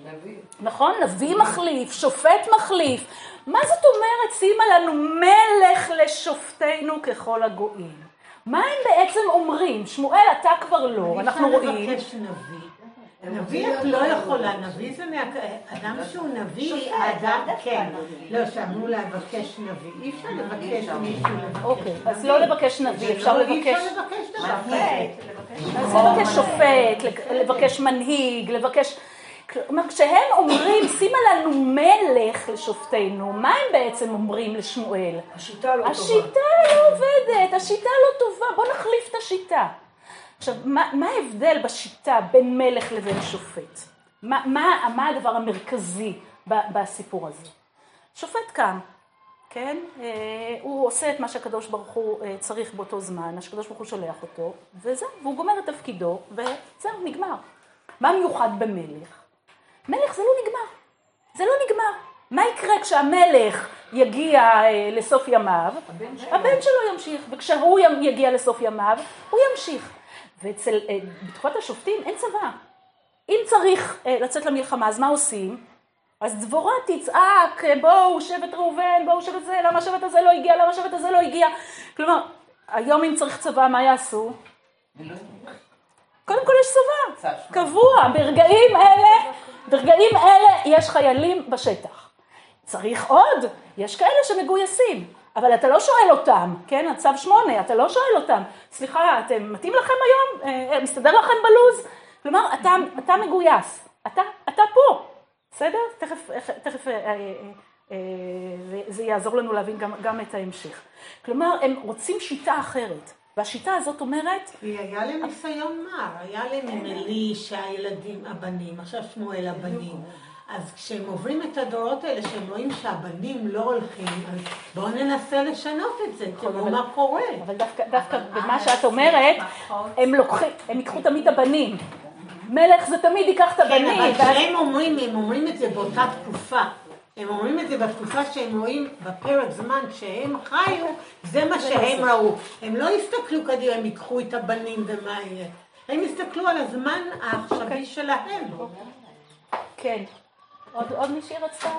נביא. נכון? נביא מחליף, שופט מחליף. מה זאת אומרת, שימה לנו מלך לשופטנו ככל הגויים? מה הם בעצם אומרים? שמואל, אתה כבר לא, אנחנו רואים. אפשר לבקש נביא. נביא את לא יכולה, נביא זה מה... אדם שהוא נביא, האדם, כן. לא, שאמור לבקש נביא. אי אפשר לבקש מישהו לבקש. אוקיי, אז לא לבקש נביא, אפשר לא, אי לבקש... אפשר לבקש דבר כזה. אז לבקש שופט, לבקש מנהיג, לבקש... כלומר, כשהם אומרים, שימה לנו מלך לשופטינו, מה הם בעצם אומרים לשמואל? השיטה לא טובה. השיטה לא עובדת, השיטה לא טובה, בוא נחליף את השיטה. עכשיו, מה, מה ההבדל בשיטה בין מלך לבין שופט? מה, מה, מה הדבר המרכזי ב, בסיפור הזה? שופט קם, כן? אה, הוא עושה את מה שהקדוש ברוך הוא אה, צריך באותו זמן, מה שהקדוש ברוך הוא שולח אותו, וזהו, והוא גומר את תפקידו, וזהו, נגמר. מה מיוחד במלך? מלך זה לא נגמר, זה לא נגמר. מה יקרה כשהמלך יגיע אה, לסוף ימיו? הבן שלו ימשיך, וכשהוא יגיע לסוף ימיו, הוא ימשיך. ואצל, אה, בתקופת השופטים אין צבא. אם צריך אה, לצאת למלחמה, אז מה עושים? אז דבורה תצעק, בואו שבט ראובן, בואו שבט זה, למה השבט הזה לא הגיע, למה השבט הזה לא הגיע. כלומר, היום אם צריך צבא, מה יעשו? קודם כל יש צבא. קבוע, ברגעים אלה, ברגעים אלה יש חיילים בשטח. צריך עוד, יש כאלה שמגויסים, אבל אתה לא שואל אותם, כן, הצו שמונה, אתה לא שואל אותם, סליחה, אתם, מתאים לכם היום? אה, אה, מסתדר לכם בלוז? כלומר, אתה, אתה מגויס, אתה, אתה פה, בסדר? תכף, תכף אה, אה, אה, זה, זה יעזור לנו להבין גם, גם את ההמשך. כלומר, הם רוצים שיטה אחרת, והשיטה הזאת אומרת, כי היה להם ניסיון מר, היה להם עם עלי שהילדים הבנים, עכשיו שמואל הבנים. אז כשהם עוברים את הדורות האלה, שהם רואים שהבנים לא הולכים, אז בואו ננסה לשנות את זה, תראו אבל- מה קורה. אבל דווקא, במה שאת אומרת, הם לוקחים, הם ייקחו תמיד את הבנים. מלך זה תמיד ייקח את כן, הבנים. אבל ואז- כשהם אומרים, הם אומרים את זה באותה תקופה. הם אומרים את זה בתקופה שהם רואים בפרק זמן שהם חיו, זה מה שהם ראו. הם לא הסתכלו קדימה, הם ייקחו את הבנים ומה יהיה. הם הסתכלו על הזמן העכשווי שלהם. כן. עוד, עוד מישהי רצתה?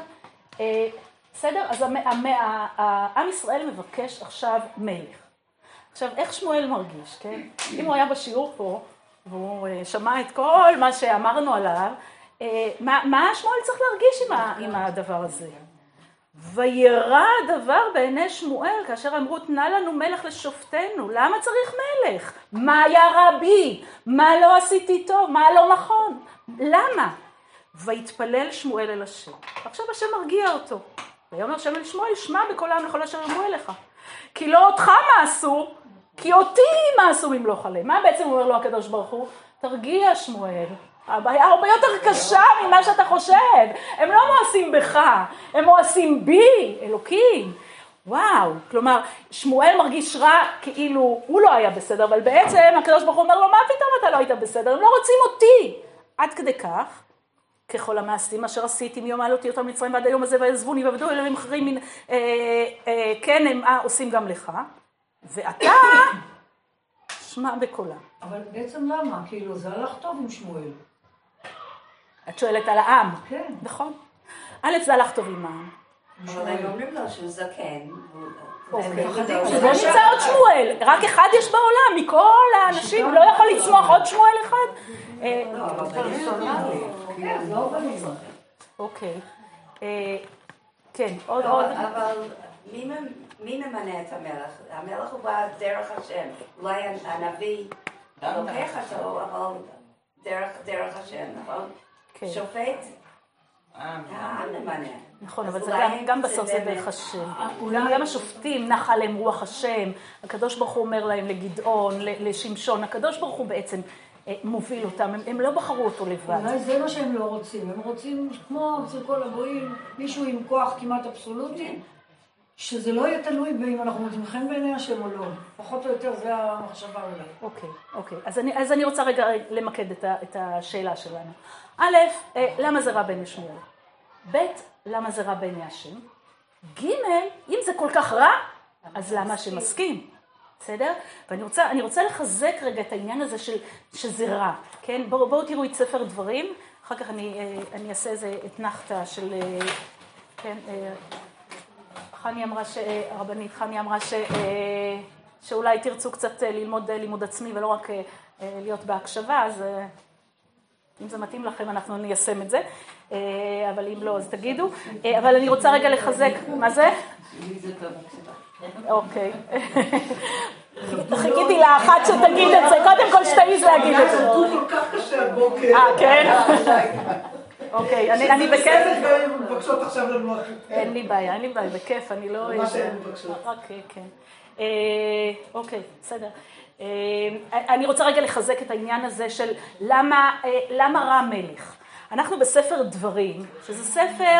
אה, בסדר? אז המ, המ, ה- ה- עם ישראל מבקש עכשיו מלך. עכשיו, איך שמואל מרגיש, כן? אם הוא היה בשיעור פה, והוא אה, שמע את כל מה שאמרנו עליו, מה, מה שמואל צריך להרגיש עם, עם הדבר הזה? וירא הדבר בעיני שמואל כאשר אמרו תנה לנו מלך לשופטנו, למה צריך מלך? מה היה רע בי? מה לא עשיתי טוב? מה לא נכון? למה? ויתפלל שמואל אל השם. עכשיו השם מרגיע אותו. ויאמר שם אל שמואל, שמע בקול העם לכל אשר יאמרו אליך. כי לא אותך מעשו, כי אותי מעשו ממלוך עליהם. מה בעצם אומר לו הקדוש ברוך הוא? תרגיע שמואל. הבעיה הרבה יותר קשה ממה שאתה חושב. הם לא מואסים בך, הם מואסים בי, אלוקים. וואו, כלומר, שמואל מרגיש רע כאילו הוא לא היה בסדר, אבל בעצם הקדוש ברוך הוא אומר לו, מה פתאום אתה לא היית בסדר? הם לא רוצים אותי. עד כדי כך, ככל המעשים אשר עשיתי מיום העלותי אותם מצרים ועד היום הזה ויעזבוני ועבדו אלוהים אחרים מן, אה, אה, כן הם אה, עושים גם לך, ואתה שמע בקולה. אבל בעצם למה? כאילו, זה הלך טוב עם שמואל. את שואלת על העם. כן. נכון. א', זה הלך טוב עם העם. אבל הם אומרים לו שהוא זקן. והוא- אוקיי. שזה לא נמצא עוד שמואל, רק אחד יש בעולם, מכל האנשים, לא יכול לצמוח עוד שמואל אחד? לא, לא. אוקיי. אה, כן, עוד עוד. אבל מי ממ- מי ממנה את המלך? המלך הוא בא דרך השם. אולי הנביא לוקח אותו, אבל דרך השם, נכון? כן. שופט, אה, העם ממנה. נכון, אבל זה גם, גם בסוף זה דרך השם. גם, גם השופטים נחה עליהם רוח השם, הקדוש ברוך הוא אומר להם לגדעון, ל- לשמשון, הקדוש ברוך הוא בעצם אה, מוביל אותם, הם, הם לא בחרו אותו לבד. אולי זה מה שהם לא רוצים. הם רוצים, כמו אצל כל הגויים, מישהו עם כוח כמעט אבסולוטי, שזה לא יהיה תלוי באם אנחנו מוצאים חן בעיני השם או לא. פחות או יותר זה המחשבה אולי. אוקיי, אוקיי. אז אני, אז אני רוצה רגע למקד את, ה, את השאלה שלנו. א', אה, למה זה רע בעיני שמואל? ב', למה זה רע בעיני השם? ג', אם זה כל כך רע, אז למה השם מסכים? בסדר? ואני רוצה, רוצה לחזק רגע את העניין הזה של, שזה רע, כן? בואו בוא תראו את ספר דברים, אחר כך אני, אה, אני אעשה איזה אתנחתא של, אה, כן, חני אמרה, ש... הרבנית חני אמרה ש... שאולי תרצו קצת ללמוד לימוד עצמי ולא רק להיות בהקשבה, אז אם זה מתאים לכם, אנחנו ניישם את זה, אה, אבל אם לא, אז תגידו. אה, אבל אני רוצה רגע לחזק, מה זה? אוקיי. חיכיתי לאחת שתגיד את זה, קודם כל שתעיז להגיד את זה. הוא כל כך קשה הבוקר. אה, כן? אוקיי, אני בכיף. בסדר, גם אם הן מבקשות עכשיו לנוח. אין לי בעיה, אין לי בעיה, בכיף, אני לא... מה שהן מבקשות. אוקיי, כן. אה, אוקיי, בסדר. אה, אני רוצה רגע לחזק את העניין הזה של למה, אה, למה רע מלך. אנחנו בספר דברים, שזה ספר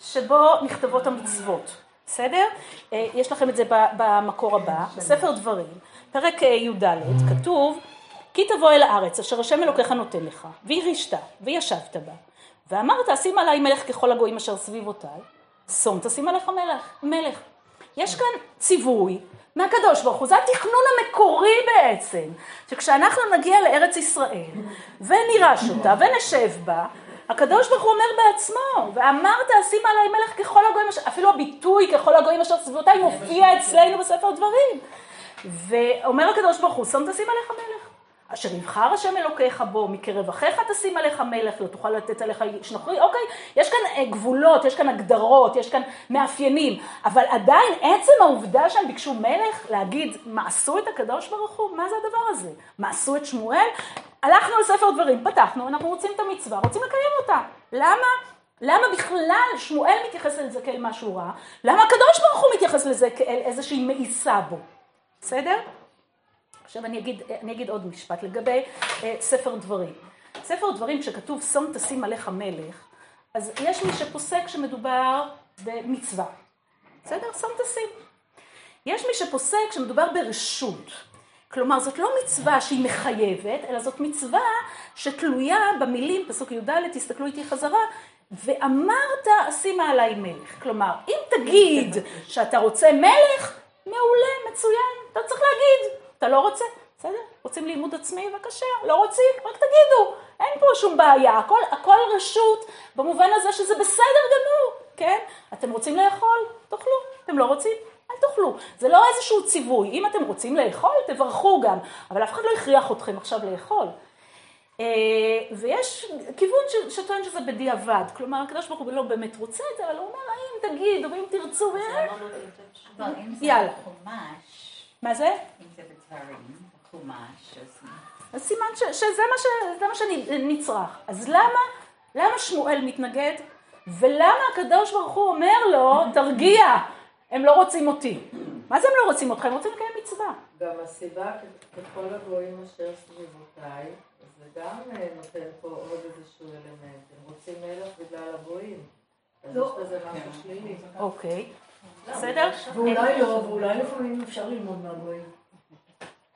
שבו נכתבות המצוות, בסדר? אה, יש לכם את זה במקור הבא, בספר דברים, פרק י"ד, כתוב כי תבוא אל הארץ אשר השם אלוקיך נותן לך, וירישת, וישבת בה, ואמרת שים עליי מלך ככל הגויים אשר סביבותיי, שום תשים עליך מלך, מלך. יש כאן ציווי מהקדוש ברוך הוא, זה התכנון בעצם, שכשאנחנו נגיע לארץ ישראל ונירש אותה ונשב בה, הקדוש ברוך הוא אומר בעצמו, ואמרת שים עליי מלך ככל הגויים אשר, אפילו הביטוי ככל הגויים אשר סביבותיי מופיע אצלנו בספר דברים. ואומר הקדוש ברוך הוא, שום תשים עליך מלך. אשר יבחר השם אלוקיך בו, מקרב אחיך תשים עליך מלך, לא תוכל לתת עליך איש נוכרי, אוקיי, יש כאן אה, גבולות, יש כאן הגדרות, יש כאן מאפיינים, אבל עדיין עצם העובדה שהם ביקשו מלך, להגיד, מה עשו את הקדוש ברוך הוא? מה זה הדבר הזה? מה עשו את שמואל? הלכנו לספר דברים, פתחנו, אנחנו רוצים את המצווה, רוצים לקיים אותה. למה? למה בכלל שמואל מתייחס לזה כאל משהו רע? למה הקדוש ברוך הוא מתייחס לזה כאל איזושהי מאיסה בו? בסדר? עכשיו אני אגיד, אני אגיד עוד משפט לגבי אה, ספר דברים. ספר דברים, כשכתוב שום תשים עליך מלך, אז יש מי שפוסק שמדובר במצווה. בסדר? שום תשים. יש מי שפוסק שמדובר ברשות. כלומר, זאת לא מצווה שהיא מחייבת, אלא זאת מצווה שתלויה במילים, פסוק י"ד, תסתכלו איתי חזרה, ואמרת אשימה עליי מלך. כלומר, אם תגיד שאתה רוצה מלך, מעולה, מצוין, אתה צריך להגיד. אתה לא רוצה? בסדר? רוצים לימוד עצמי? בבקשה. לא רוצים? רק תגידו. אין פה שום בעיה. הכל, הכל רשות במובן הזה שזה בסדר גמור, כן? אתם רוצים לאכול? תאכלו. אתם לא רוצים? אל תאכלו. זה לא איזשהו ציווי. אם אתם רוצים לאכול, תברכו גם. אבל אף אחד לא הכריח אתכם עכשיו לאכול. אה, ויש כיוון ש- שטוען שזה בדיעבד. כלומר, הקדוש ברוך הוא לא באמת רוצה את זה, אבל הוא אומר, האם תגידו, ואם תרצו, זה יאללה. מה זה? אם זה בחומש, אז סימן ש, שזה מה, ש, זה מה שנצרך. אז למה, למה שמואל מתנגד? ולמה הקדוש ברוך הוא אומר לו, תרגיע, הם לא רוצים אותי. מה זה הם לא רוצים אותך? הם רוצים לקיים מצווה. גם הסיבה ככל הגויים אשר סביבותיי, זה גם אה, נותן פה עוד איזשהו אלמנט. הם רוצים מלך בגלל הגויים. אז לא. יש בזה משהו שלילי. אוקיי, בסדר? ואולי לא, ואולי לפעמים אפשר ללמוד מהגויים. טוב בגויים, ככה. לא, אבל הסיבה...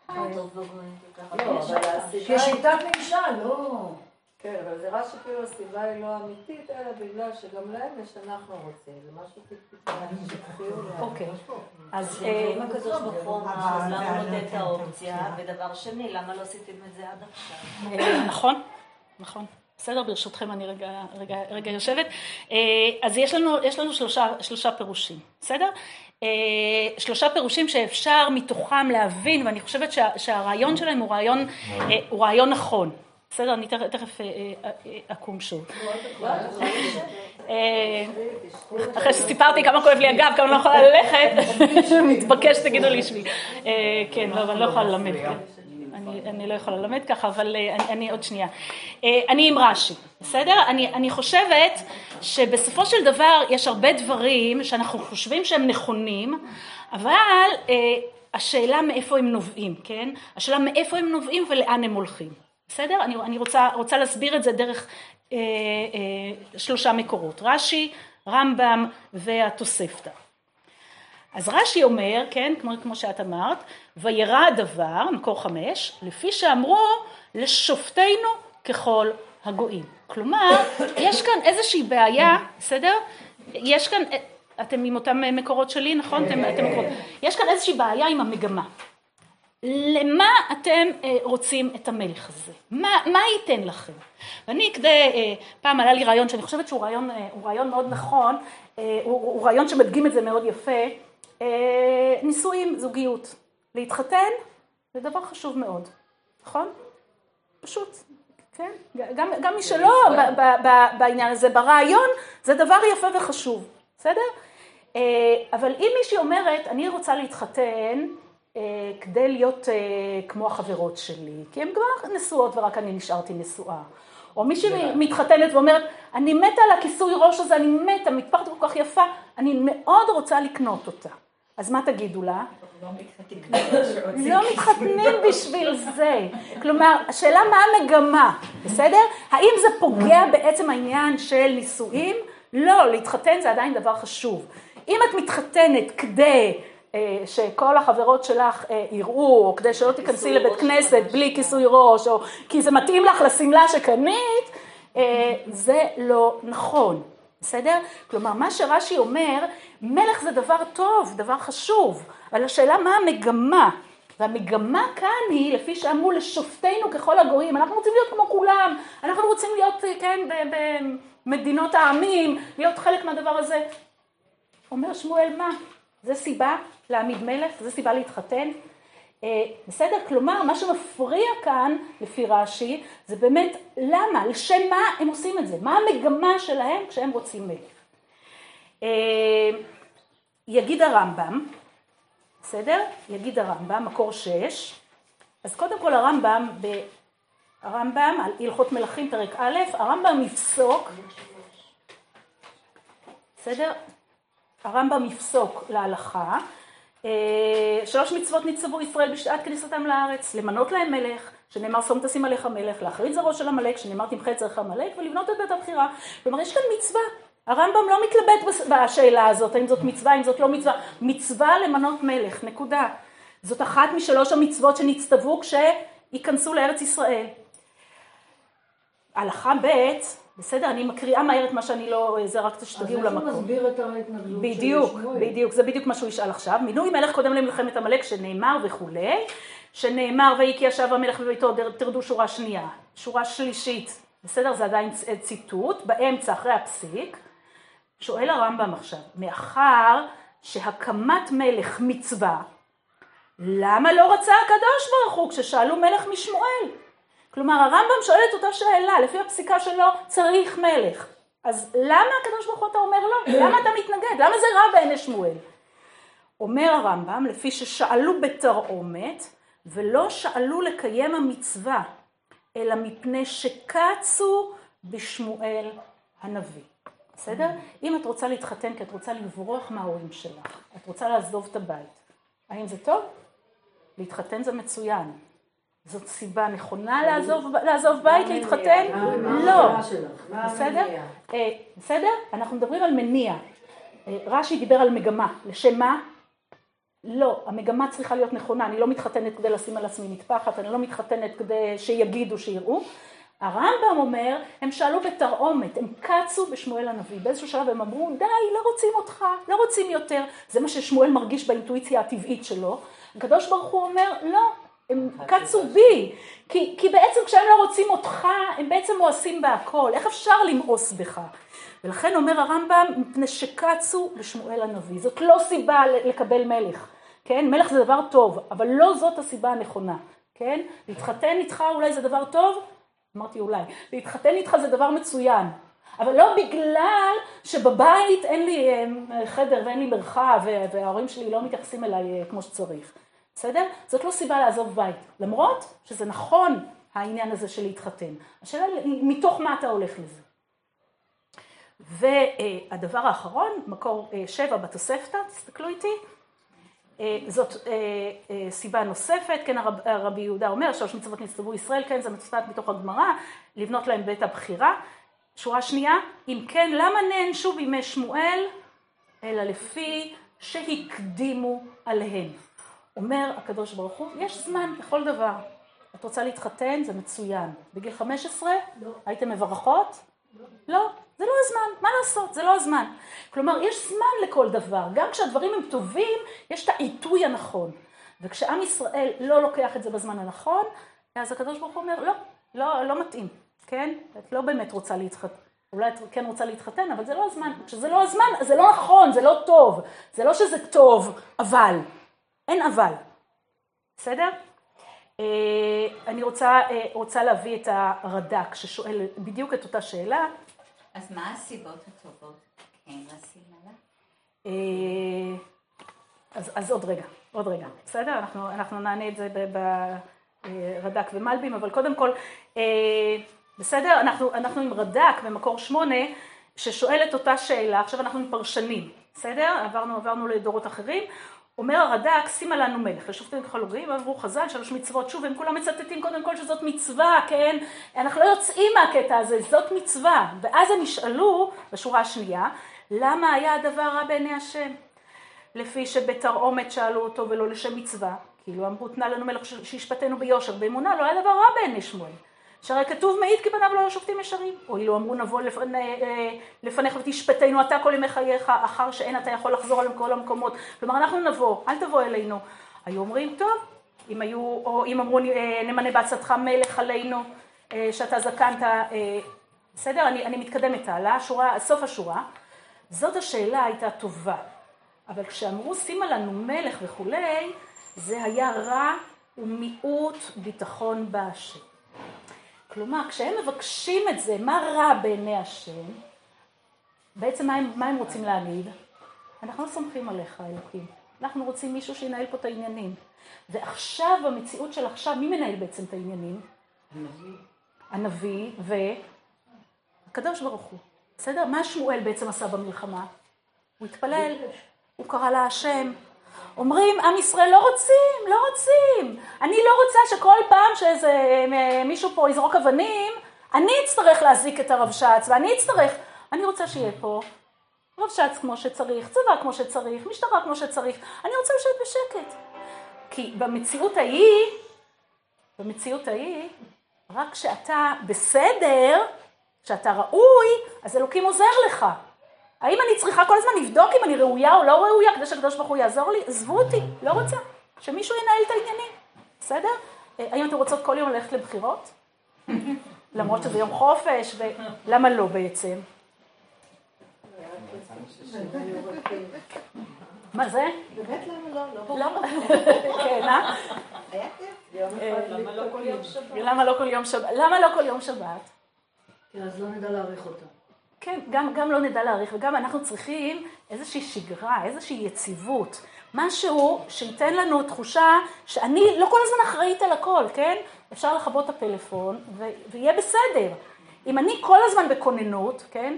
כשיטת ממשל, לא. כן, אבל זה רק שכאילו הסיבה היא לא אמיתית, אלא בגלל שגם להם יש אנחנו רוצים. זה משהו להם. אוקיי. אז אה, אם הקדוש ברוך הוא אמר, למה נותן את האופציה? ודבר שני, למה לא עשיתם את זה עד עכשיו? אה, נכון, נכון. בסדר, ברשותכם אני רגע, רגע, רגע יושבת. אה, אז יש לנו, יש לנו שלושה, שלושה פירושים, בסדר? אה, שלושה פירושים שאפשר מתוכם להבין, ואני חושבת שה, שהרעיון שלהם הוא רעיון, אה, הוא רעיון נכון. בסדר, אני תכף, אקום שוב. אחרי שסיפרתי כמה כואב לי הגב, כמה לא יכולה ללכת, [LAUGHS] מתבקש שתגידו לי שמי. כן, לא, אבל אני לא יכולה ללמד, כן. אני, אני לא יכולה ללמד ככה, אבל אה, אני, אני עוד שנייה. אה, אני עם רש"י, בסדר? אני, אני חושבת שבסופו של דבר יש הרבה דברים שאנחנו חושבים שהם נכונים, אבל אה, השאלה מאיפה הם נובעים, כן? השאלה מאיפה הם נובעים ולאן הם הולכים. בסדר? אני, אני רוצה, רוצה להסביר את זה דרך אה, אה, שלושה מקורות, רש"י, רמב"ם והתוספתא. אז רש"י אומר, כן, כמו, כמו שאת אמרת, וירא הדבר, מקור חמש, לפי שאמרו לשופטינו ככל הגויים. כלומר, יש כאן איזושהי בעיה, בסדר? יש כאן, אתם עם אותם מקורות שלי, נכון? אתם, אתם מקורות. יש כאן איזושהי בעיה עם המגמה. למה אתם אה, רוצים את המלך הזה? מה, מה ייתן לכם? ואני כדי, אה, פעם עלה לי רעיון שאני חושבת שהוא רעיון, אה, רעיון מאוד נכון, הוא, הוא רעיון שמדגים את זה מאוד יפה, נישואים, זוגיות. להתחתן זה דבר חשוב מאוד, נכון? פשוט. כן? גם, גם מי שלא ב, ב, ב, בעניין הזה, ברעיון, זה דבר יפה וחשוב, בסדר? אה, אבל אם מישהי אומרת, אני רוצה להתחתן אה, כדי להיות אה, כמו החברות שלי, כי הן כבר נשואות ורק אני נשארתי נשואה. או מישהי מתחתנת ואומרת, אני מתה על הכיסוי ראש הזה, אני מתה, מטפחת כל כך יפה, אני מאוד רוצה לקנות אותה. אז מה תגידו לה? לא מתחתנים [LAUGHS] [LAUGHS] בשביל זה. כלומר, השאלה מה המגמה, בסדר? האם זה פוגע בעצם העניין של נישואים? לא, להתחתן זה עדיין דבר חשוב. אם את מתחתנת כדי אה, שכל החברות שלך אה, יראו, או כדי שלא תיכנסי לבית כנסת בלי כיסוי ראש, או כי זה מתאים לך לשמלה שקנית, אה, זה לא נכון. בסדר? כלומר, מה שרש"י אומר, מלך זה דבר טוב, דבר חשוב, אבל השאלה מה המגמה. והמגמה כאן היא, לפי שאמרו לשופטינו ככל הגויים, אנחנו רוצים להיות כמו כולם, אנחנו רוצים להיות, כן, במדינות העמים, להיות חלק מהדבר הזה. אומר שמואל, מה? זה סיבה להעמיד מלך? זה סיבה להתחתן? אה, בסדר? כלומר, מה שמפריע כאן, לפי רש"י, זה באמת למה, לשם מה הם עושים את זה, מה המגמה שלהם כשהם רוצים מלך. אה, יגיד הרמב"ם, בסדר? יגיד הרמב"ם, מקור שש, אז קודם כל הרמב"ם, הרמב"ם על הלכות מלכים פרק א', הרמב"ם יפסוק, בסדר? הרמב"ם יפסוק להלכה שלוש מצוות ניצבו ישראל בשעת כניסתם לארץ, למנות להם מלך, שנאמר שום תשים עליך מלך, להכריז זרעו של עמלק, שנאמר תמחה את זרעך עמלק, ולבנות את בית הבחירה. כלומר, יש כאן מצווה. הרמב"ם לא מתלבט בשאלה הזאת, האם זאת מצווה, האם זאת לא מצווה. מצווה למנות מלך, נקודה. זאת אחת משלוש המצוות שנצטוו כשייכנסו לארץ ישראל. הלכה ב' בסדר, אני מקריאה מהר את מה שאני לא, זה רק שתגיעו למקום. אז איך הוא מסביר את ההתנגדות בדיוק, בדיוק, זה בדיוק מה שהוא ישאל עכשיו. מינוי מלך קודם למלחמת עמלק שנאמר וכולי, שנאמר ויהי כי ישב המלך בביתו, תרדו שורה שנייה. שורה שלישית, בסדר, זה עדיין ציטוט, באמצע אחרי הפסיק. שואל הרמב"ם עכשיו, מאחר שהקמת מלך מצווה, למה לא רצה הקדוש ברוך הוא כששאלו מלך משמואל? כלומר הרמב"ם שואל את אותה שאלה, לפי הפסיקה שלו צריך מלך. אז למה הקדוש ברוך הוא אתה אומר לא? למה אתה מתנגד? למה זה רע בעיני שמואל? אומר הרמב"ם, לפי ששאלו בתרעומת, ולא שאלו לקיים המצווה, אלא מפני שקצו בשמואל הנביא. בסדר? אם את רוצה להתחתן כי את רוצה לברוח מההורים שלך, את רוצה לעזוב את הבית, האם זה טוב? להתחתן זה מצוין. זאת סיבה נכונה לעזוב, בית, להתחתן? לא. בסדר? אה, בסדר? אנחנו מדברים על מניע. אה, רש"י דיבר על מגמה. לשם מה? לא, המגמה צריכה להיות נכונה. אני לא מתחתנת כדי לשים על עצמי מטפחת, אני לא מתחתנת כדי שיגידו, שיראו. הרמב"ם אומר, הם שאלו בתרעומת, הם קצו בשמואל הנביא. באיזשהו שלב הם אמרו, די, לא רוצים אותך, לא רוצים יותר. זה מה ששמואל מרגיש באינטואיציה הטבעית שלו. הקדוש ברוך הוא אומר, לא, הם קצו בי, כי, כי בעצם כשהם לא רוצים אותך, הם בעצם מואסים בהכל, איך אפשר למאוס בך? ולכן אומר הרמב"ם, מפני שקצו בשמואל הנביא, זאת לא סיבה לקבל מלך, כן? מלך זה דבר טוב, אבל לא זאת הסיבה הנכונה, כן? להתחתן איתך אולי זה דבר טוב? אמרתי אולי. להתחתן איתך זה דבר מצוין, אבל לא בגלל שבבית אין לי אה, חדר ואין לי מרחב וההורים שלי לא מתייחסים אליי אה, כמו שצריך. בסדר? זאת לא סיבה לעזוב בית, למרות שזה נכון העניין הזה של להתחתן. השאלה היא מתוך מה אתה הולך לזה. והדבר האחרון, מקור אה, שבע בתוספתא, תסתכלו איתי, אה, זאת אה, סיבה נוספת, כן הרב, הרבי יהודה אומר, שלוש מצוות נצטוו ישראל, כן זה מצוות מתוך הגמרא, לבנות להם בית הבחירה. שורה שנייה, אם כן, למה נענשו בימי שמואל, אלא לפי שהקדימו עליהם. אומר הקדוש ברוך הוא, יש זמן לכל דבר. את רוצה להתחתן? זה מצוין. בגיל 15? לא. הייתם מברכות? לא. לא, זה לא הזמן, מה לעשות, זה לא הזמן. כלומר, יש זמן לכל דבר. גם כשהדברים הם טובים, יש את העיתוי הנכון. וכשעם ישראל לא לוקח את זה בזמן הנכון, אז הקדוש ברוך הוא אומר, לא, לא, לא מתאים, כן? את לא באמת רוצה להתחתן. אולי את כן רוצה להתחתן, אבל זה לא הזמן. כשזה לא הזמן, זה לא נכון, זה לא טוב. זה לא שזה טוב, אבל. אין אבל, בסדר? אני רוצה, רוצה להביא את הרד"ק ששואל בדיוק את אותה שאלה. אז מה הסיבות הטובות כן לשים עליו? אז, אז עוד רגע, עוד רגע, בסדר? אנחנו, אנחנו נענה את זה ברד"ק ומלבים, אבל קודם כל, בסדר? אנחנו, אנחנו עם רד"ק במקור שמונה, ששואל את אותה שאלה, עכשיו אנחנו עם פרשנים, בסדר? עברנו, עברנו לדורות אחרים. אומר הרד"ק, שימה לנו מלך, לשופטים כחלוגים, ועברו חז"ל, שלוש מצוות, שוב, הם כולם מצטטים קודם כל שזאת מצווה, כן? אנחנו לא יוצאים מהקטע הזה, זאת מצווה. ואז הם ישאלו, בשורה השנייה, למה היה הדבר רע בעיני השם? לפי שבתרעומת שאלו אותו ולא לשם מצווה, כאילו אמרו, תנה לנו מלך שישפטנו ביושר, באמונה, לא היה דבר רע בעיני שמואל. שהרי כתוב מעיד כי פניו לא היו שופטים ישרים. הואילו אמרו נבוא אה, לפניך ותשפטנו אתה כל ימי חייך, אחר שאין אתה יכול לחזור על כל המקומות. כלומר אנחנו נבוא, אל תבוא אלינו. היו אומרים, טוב, אם היו, או אם אמרו אה, נמנה בעצתך מלך עלינו, אה, שאתה זקנת, בסדר? אני, אני מתקדמת הלאה, שורה, סוף השורה. זאת השאלה הייתה טובה. אבל כשאמרו שימה לנו מלך וכולי, זה היה רע ומיעוט ביטחון בהשם. כלומר, כשהם מבקשים את זה, מה רע בעיני השם, בעצם מה הם, מה הם רוצים להגיד? אנחנו לא סומכים עליך, אלוקים. אנחנו רוצים מישהו שינהל פה את העניינים. ועכשיו, במציאות של עכשיו, מי מנהל בעצם את העניינים? הנביא. הנביא והקדוש ברוך הוא. בסדר? מה שמואל בעצם עשה במלחמה? הוא התפלל, הוא קרא לה השם, אומרים, עם ישראל לא רוצים, לא רוצים. אני לא רוצה שכל פעם שאיזה אה, מישהו פה יזרוק אבנים, אני אצטרך להזיק את הרבש"ץ, ואני אצטרך, אני רוצה שיהיה פה רבש"ץ כמו שצריך, צבא כמו שצריך, משטרה כמו שצריך, אני רוצה לשבת בשקט. כי במציאות ההיא, במציאות ההיא, רק כשאתה בסדר, כשאתה ראוי, אז אלוקים עוזר לך. האם אני צריכה כל הזמן לבדוק אם אני ראויה או לא ראויה כדי שהקדוש ברוך הוא יעזור לי? עזבו אותי, לא רוצה. שמישהו ינהל את העניינים, בסדר? אה, האם אתם רוצות כל יום ללכת לבחירות? [LAUGHS] למרות שזה יום חופש, ולמה לא בעצם? מה זה? באמת למה לא? למה? [LAUGHS] כן, אה? למה לא כל יום שבת? למה לא כל יום שבת? כי אז לא נדע להעריך אותה. כן, גם, גם לא נדע להעריך, וגם אנחנו צריכים איזושהי שגרה, איזושהי יציבות. משהו שייתן לנו תחושה שאני לא כל הזמן אחראית על הכל, כן? אפשר לכבות את הפלאפון ו- ויהיה בסדר. אם אני כל הזמן בכוננות, כן?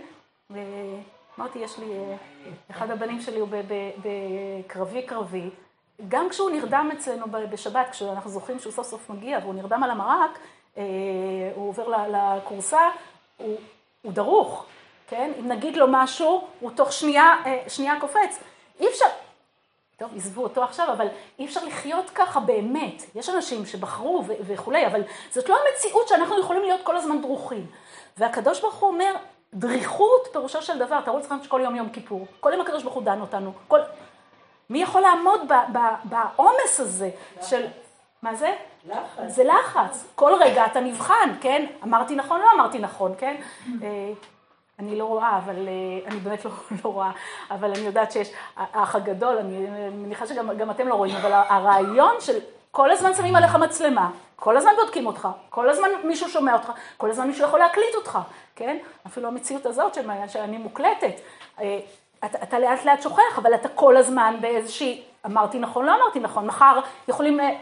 אמרתי, יש לי, אה, אחד הבנים שלי הוא בקרבי קרבי, גם כשהוא נרדם אצלנו בשבת, כשאנחנו זוכרים שהוא סוף סוף מגיע והוא נרדם על המרק, אה, הוא עובר לכורסה, הוא, הוא דרוך. כן? אם נגיד לו משהו, הוא תוך שנייה, אה, שנייה קופץ. אי אפשר, טוב, עזבו אותו עכשיו, אבל אי אפשר לחיות ככה באמת. יש אנשים שבחרו ו- וכולי, אבל זאת לא המציאות שאנחנו יכולים להיות כל הזמן דרוכים. והקדוש ברוך הוא אומר, דריכות פירושו של דבר, תראו לכם שכל יום יום כיפור, כל יום הקדוש ברוך הוא דן אותנו, כל... מי יכול לעמוד בעומס הזה של... מה זה? לחץ. זה לחץ. כל רגע אתה נבחן, כן? אמרתי נכון, לא אמרתי נכון, כן? אני לא רואה, אבל אה, אני באמת לא, [LAUGHS] לא רואה, אבל אני יודעת שיש האח הגדול, אני מניחה שגם אתם לא רואים, אבל הרעיון של כל הזמן שמים עליך מצלמה, כל הזמן בודקים אותך, כל הזמן מישהו שומע אותך, כל הזמן מישהו יכול להקליט אותך, כן? אפילו המציאות הזאת שאני מוקלטת. אה, אתה, אתה לאט לאט שוכח, אבל אתה כל הזמן באיזושהי, אמרתי נכון, לא אמרתי נכון, מחר יכולים... אה,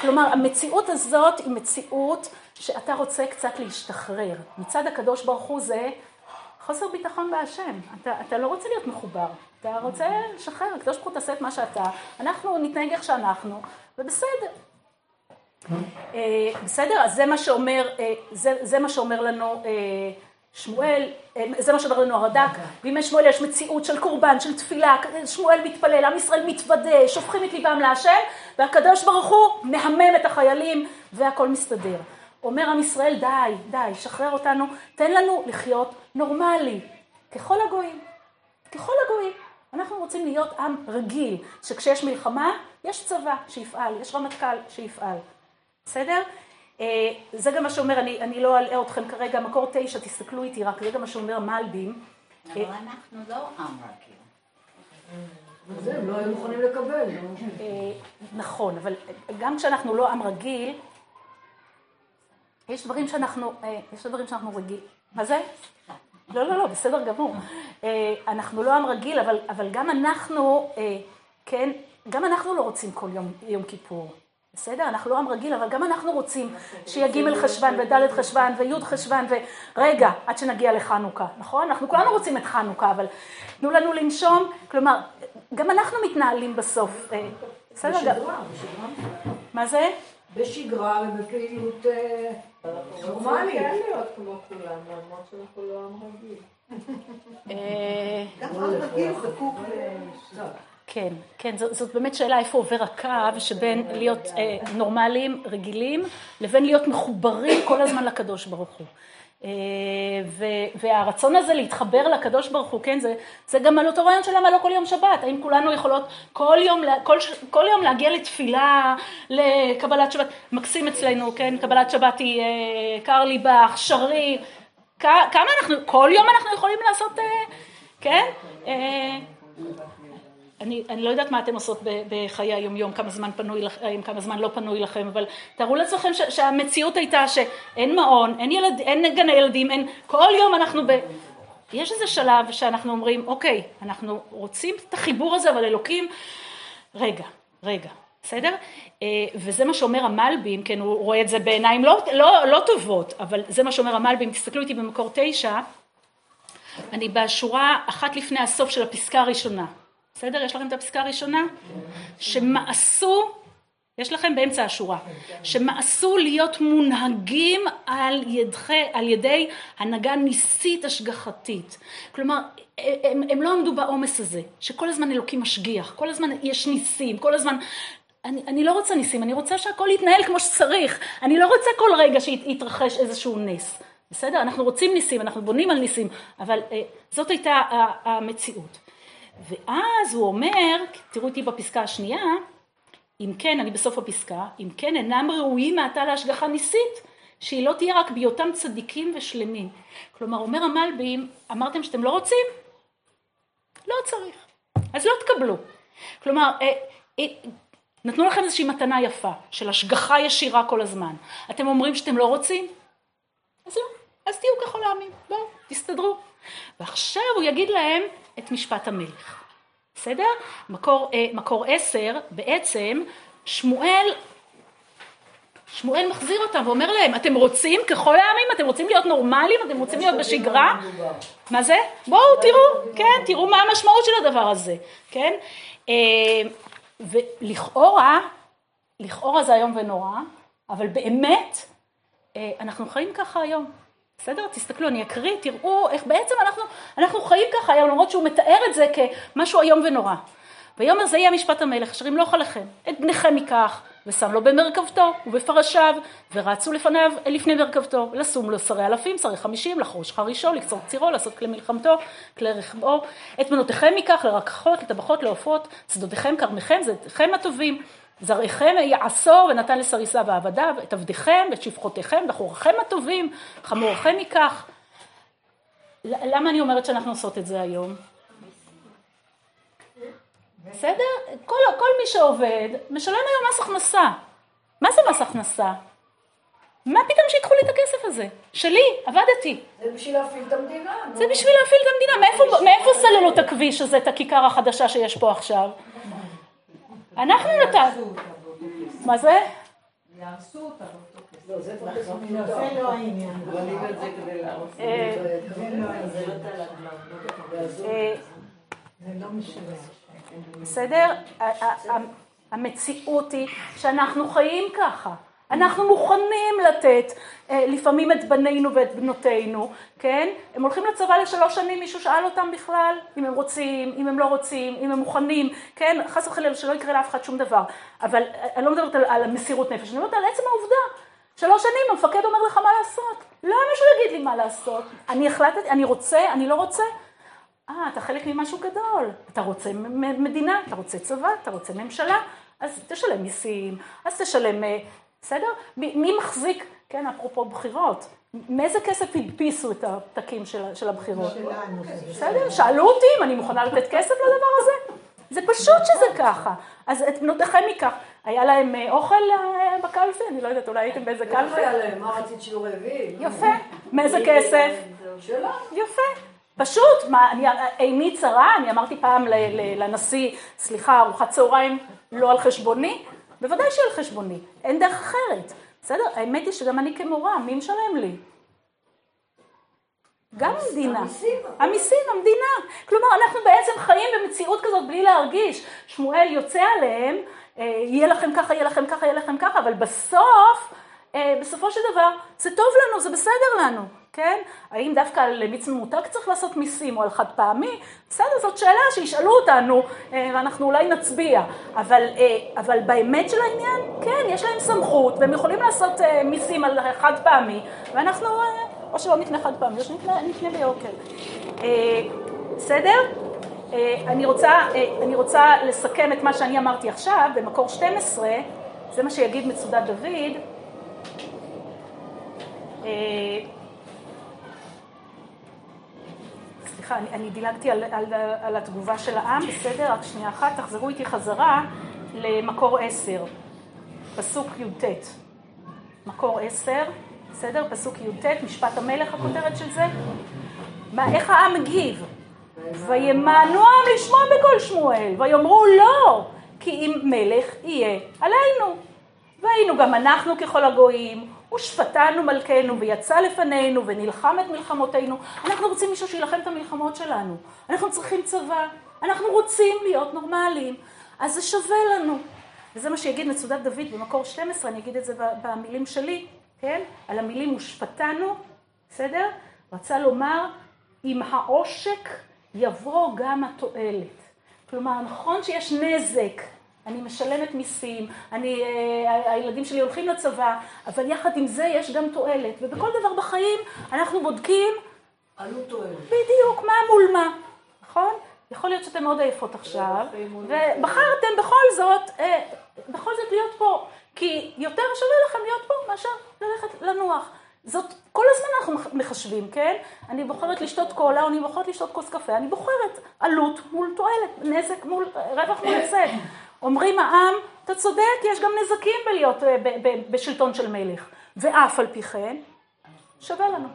כלומר, המציאות הזאת היא מציאות שאתה רוצה קצת להשתחרר. מצד הקדוש ברוך הוא זה חוסר ביטחון בהשם. אתה, אתה לא רוצה להיות מחובר, אתה רוצה לשחרר, הקדוש ברוך הוא תעשה את מה שאתה, אנחנו נתנהג איך שאנחנו, ובסדר. אה, בסדר? אז זה מה שאומר, אה, זה, זה מה שאומר לנו אה, שמואל, זה מה שאומר לנו הרד"ק, בימי שמואל יש מציאות של קורבן, של תפילה, שמואל מתפלל, עם ישראל מתוודה, שופכים את ליבם להשם, והקדוש ברוך הוא מהמם את החיילים והכל מסתדר. אומר עם ישראל, די, די, שחרר אותנו, תן לנו לחיות נורמלי, ככל הגויים, ככל הגויים. אנחנו רוצים להיות עם רגיל, שכשיש מלחמה, יש צבא שיפעל, יש רמטכ"ל שיפעל. בסדר? אה, זה גם מה שאומר, אני, אני לא אלאה אתכם כרגע, מקור תשע, תסתכלו איתי רק, זה גם מה שאומר מלבים. אבל אנחנו לא עם רגיל. זה, הם לא היו מוכנים לקבל. אה, נכון, אבל גם כשאנחנו לא עם רגיל, יש דברים שאנחנו, אה, יש דברים שאנחנו רגיל. מה זה? לא, לא, לא, בסדר גמור. אה, אנחנו לא עם רגיל, אבל, אבל גם אנחנו, אה, כן, גם אנחנו לא רוצים כל יום, יום כיפור. בסדר? אנחנו לא עם רגיל, אבל גם אנחנו רוצים שיהיה ג' חשוון וד' חשוון וי' חשוון ורגע, עד שנגיע לחנוכה, נכון? אנחנו כולנו רוצים את חנוכה, אבל תנו לנו לנשום, כלומר, גם אנחנו מתנהלים בסוף. אה, בסדר? מה זה? בשגרה ובפעילות אה, נורמלית. כן להיות כמו כולם, למרות שאנחנו לא עם רגיל. אה, גם עם רגיל זקוק ל... כן, כן, זאת, זאת באמת שאלה איפה עובר הקו שבין להיות אה, נורמליים, רגילים, לבין להיות מחוברים כל הזמן לקדוש ברוך הוא. אה, והרצון הזה להתחבר לקדוש ברוך הוא, כן, זה, זה גם על אותו רעיון של למה לא כל יום שבת, האם כולנו יכולות כל יום, כל, כל יום להגיע לתפילה, לקבלת שבת, מקסים אצלנו, כן, קבלת שבת היא אה, קרלי בך, שרי, כמה אנחנו, כל יום אנחנו יכולים לעשות, אה, כן? אה, אני, אני לא יודעת מה אתם עושות בחיי היומיום, כמה זמן פנוי לכם, כמה זמן לא פנוי לכם, אבל תארו לעצמכם שהמציאות הייתה שאין מעון, אין, ילד, אין גני ילדים, אין, כל יום אנחנו ב... יש איזה שלב שאנחנו אומרים, אוקיי, אנחנו רוצים את החיבור הזה, אבל אלוקים, רגע, רגע, בסדר? אה, וזה מה שאומר המלבים, כן, הוא רואה את זה בעיניים לא, לא, לא טובות, אבל זה מה שאומר המלבים, תסתכלו איתי במקור תשע, אני בשורה אחת לפני הסוף של הפסקה הראשונה. בסדר? יש לכם את הפסקה הראשונה? שמעשו, יש לכם באמצע השורה, שמעשו להיות מונהגים על, ידכ, על ידי הנהגה ניסית השגחתית. כלומר, הם, הם לא עמדו בעומס הזה, שכל הזמן אלוקים משגיח, כל הזמן יש ניסים, כל הזמן... אני, אני לא רוצה ניסים, אני רוצה שהכל יתנהל כמו שצריך. אני לא רוצה כל רגע שיתרחש איזשהו נס. בסדר? אנחנו רוצים ניסים, אנחנו בונים על ניסים, אבל אה, זאת הייתה המציאות. ואז הוא אומר, תראו איתי בפסקה השנייה, אם כן, אני בסוף הפסקה, אם כן אינם ראויים מעתה להשגחה ניסית, שהיא לא תהיה רק בהיותם צדיקים ושלמים. כלומר, אומר המלבים, אמרתם שאתם לא רוצים? לא צריך. אז לא תקבלו. כלומר, אה, אה, נתנו לכם איזושהי מתנה יפה, של השגחה ישירה כל הזמן. אתם אומרים שאתם לא רוצים? אז לא, אז תהיו ככל העמים, בואו, תסתדרו. ועכשיו הוא יגיד להם את משפט המלך. בסדר? מקור, אה, מקור עשר, בעצם, שמואל, שמואל מחזיר אותם ואומר להם, אתם רוצים ככל העמים? אתם רוצים להיות נורמליים? אתם רוצים להיות בשגרה? מה זה? בואו תראו, כן, תראו מה המשמעות של הדבר הזה, כן? אה, ולכאורה, לכאורה זה איום ונורא, אבל באמת, אה, אנחנו חיים ככה היום. בסדר? תסתכלו, אני אקריא, תראו איך בעצם אנחנו, אנחנו חיים ככה היום, למרות שהוא מתאר את זה כמשהו איום ונורא. ויאמר זה יהיה משפט המלך, אשר ימלוך עליכם. את בניכם ייקח, ושם לו במרכבתו ובפרשיו, ורצו לפניו לפני מרכבתו, לשום לו שרי אלפים, שרי חמישים, לחרוש חרישו, לקצור קצירו, לעשות כלי מלחמתו, כלי רכבו. את בנותיכם ייקח, לרקחות, לטבחות, לעופות, שדותיכם, כרמיכם, זיתכם הטובים. זרעיכם יעשור ונתן לסריסה ועבדיו, את עבדיכם ואת שפחותיכם, בחוריכם הטובים, חמורכם ייקח. למה אני אומרת שאנחנו עושות את זה היום? בסדר? כל, כל מי שעובד משלם היום מס הכנסה. מה זה מס הכנסה? מה פתאום שיקחו לי את הכסף הזה? שלי, עבדתי. זה בשביל להפעיל את המדינה. זה בשביל להפעיל את המדינה. מאיפה, מאיפה סללו את הכביש הזה, את הכיכר החדשה שיש פה עכשיו? אנחנו נתנו. מה זה? יהרסו אותה. לא, זה. לא העניין. אה, לא. בסדר? המציאות היא שאנחנו חיים ככה. אנחנו מוכנים לתת אה, לפעמים את בנינו ואת בנותינו, כן? הם הולכים לצבא לשלוש שנים, מישהו שאל אותם בכלל אם הם רוצים, אם הם לא רוצים, אם הם מוכנים, כן? חס וחלילה שלא יקרה לאף אחד שום דבר. אבל אה, אני לא מדברת על, על המסירות נפש, אני מדברת על עצם העובדה. שלוש שנים המפקד אומר לך מה לעשות. למה שהוא יגיד לי מה לעשות? אני החלטתי, אני רוצה, אני לא רוצה. אה, אתה חלק ממשהו גדול. אתה רוצה מדינה, אתה רוצה צבא, אתה רוצה ממשלה, אז תשלם מיסים, אז תשלם, אה, בסדר? מי, מחזיק, כן, אפרופו בחירות, מאיזה כסף הדפיסו את הפתקים של, של הבחירות? בסדר? שאלו אותי אם אני מוכנה לתת כסף לדבר הזה? זה פשוט שזה ככה. אז את בנותיכם מכך. היה להם אה, אוכל אה, בקלפי? אני לא יודעת, אולי הייתם באיזה בטח קלפי? היה להם, מה רצית שיהיו רעבים? יפה. מאיזה כסף? יפה. פשוט, מה, אני, עיני צרה, אני אמרתי פעם לנשיא, סליחה, ארוחת צהריים לא על חשבוני? בוודאי שעל חשבוני, אין דרך אחרת. בסדר? האמת היא שגם אני כמורה, מי משלם לי? גם המדינה. המיסים. המיסים, המדינה. כלומר, אנחנו בעצם חיים במציאות כזאת בלי להרגיש. שמואל יוצא עליהם, אה, יהיה לכם ככה, יהיה לכם ככה, יהיה לכם ככה, אבל בסוף, אה, בסופו של דבר, זה טוב לנו, זה בסדר לנו, כן? האם דווקא על מיץ ממותק צריך לעשות מיסים או על חד פעמי? בסדר, זאת שאלה שישאלו אותנו, אה, ואנחנו אולי נצביע. אבל, אה, אבל באמת של העניין, כן, יש להם סמכות, והם יכולים לעשות אה, מיסים על חד פעמי, ואנחנו, או שלא נקנה חד פעמי, או שנקנה נקנה ביוקר. אה, בסדר? אני רוצה, אני רוצה לסכם את מה שאני אמרתי עכשיו, במקור 12, זה מה שיגיד מצודת דוד. אה, סליחה, אני, אני דילגתי על, על, על התגובה של העם, בסדר? רק שנייה אחת, תחזרו איתי חזרה למקור 10, פסוק י"ט. מקור 10, בסדר? פסוק י"ט, משפט המלך הכותרת של זה. מה, איך העם מגיב? וימנו העם לשמוע בקול שמואל, ויאמרו לא, כי אם מלך יהיה עלינו. והיינו גם אנחנו ככל הגויים, ושפטנו מלכנו, ויצא לפנינו, ונלחם את מלחמותינו. אנחנו רוצים מישהו שיילחם את המלחמות שלנו. אנחנו צריכים צבא, אנחנו רוצים להיות נורמליים, אז זה שווה לנו. וזה מה שיגיד מצודת דוד במקור 12, אני אגיד את זה במילים שלי, כן? על המילים ושפטנו, בסדר? רצה לומר, עם העושק יבוא גם התועלת. כלומר, נכון שיש נזק, אני משלמת מיסים, אני, אה, הילדים שלי הולכים לצבא, אבל יחד עם זה יש גם תועלת. ובכל דבר בחיים אנחנו בודקים עלות תועלת. בדיוק מה מול מה, נכון? יכול להיות שאתן מאוד עייפות עכשיו, ובחרתם בכל זאת, אה, בכל זאת להיות פה, כי יותר שווה לכם להיות פה מאשר ללכת לנוח. זאת, כל הזמן אנחנו מחשבים, כן? אני בוחרת לשתות קולה, או אני בוחרת לשתות כוס קפה, אני בוחרת עלות מול תועלת, נזק מול, רווח מול [COUGHS] הפסד. אומרים העם, אתה צודק, יש גם נזקים בלהיות אה, ב- ב- בשלטון של מלך, ואף על פי כן, שווה לנו.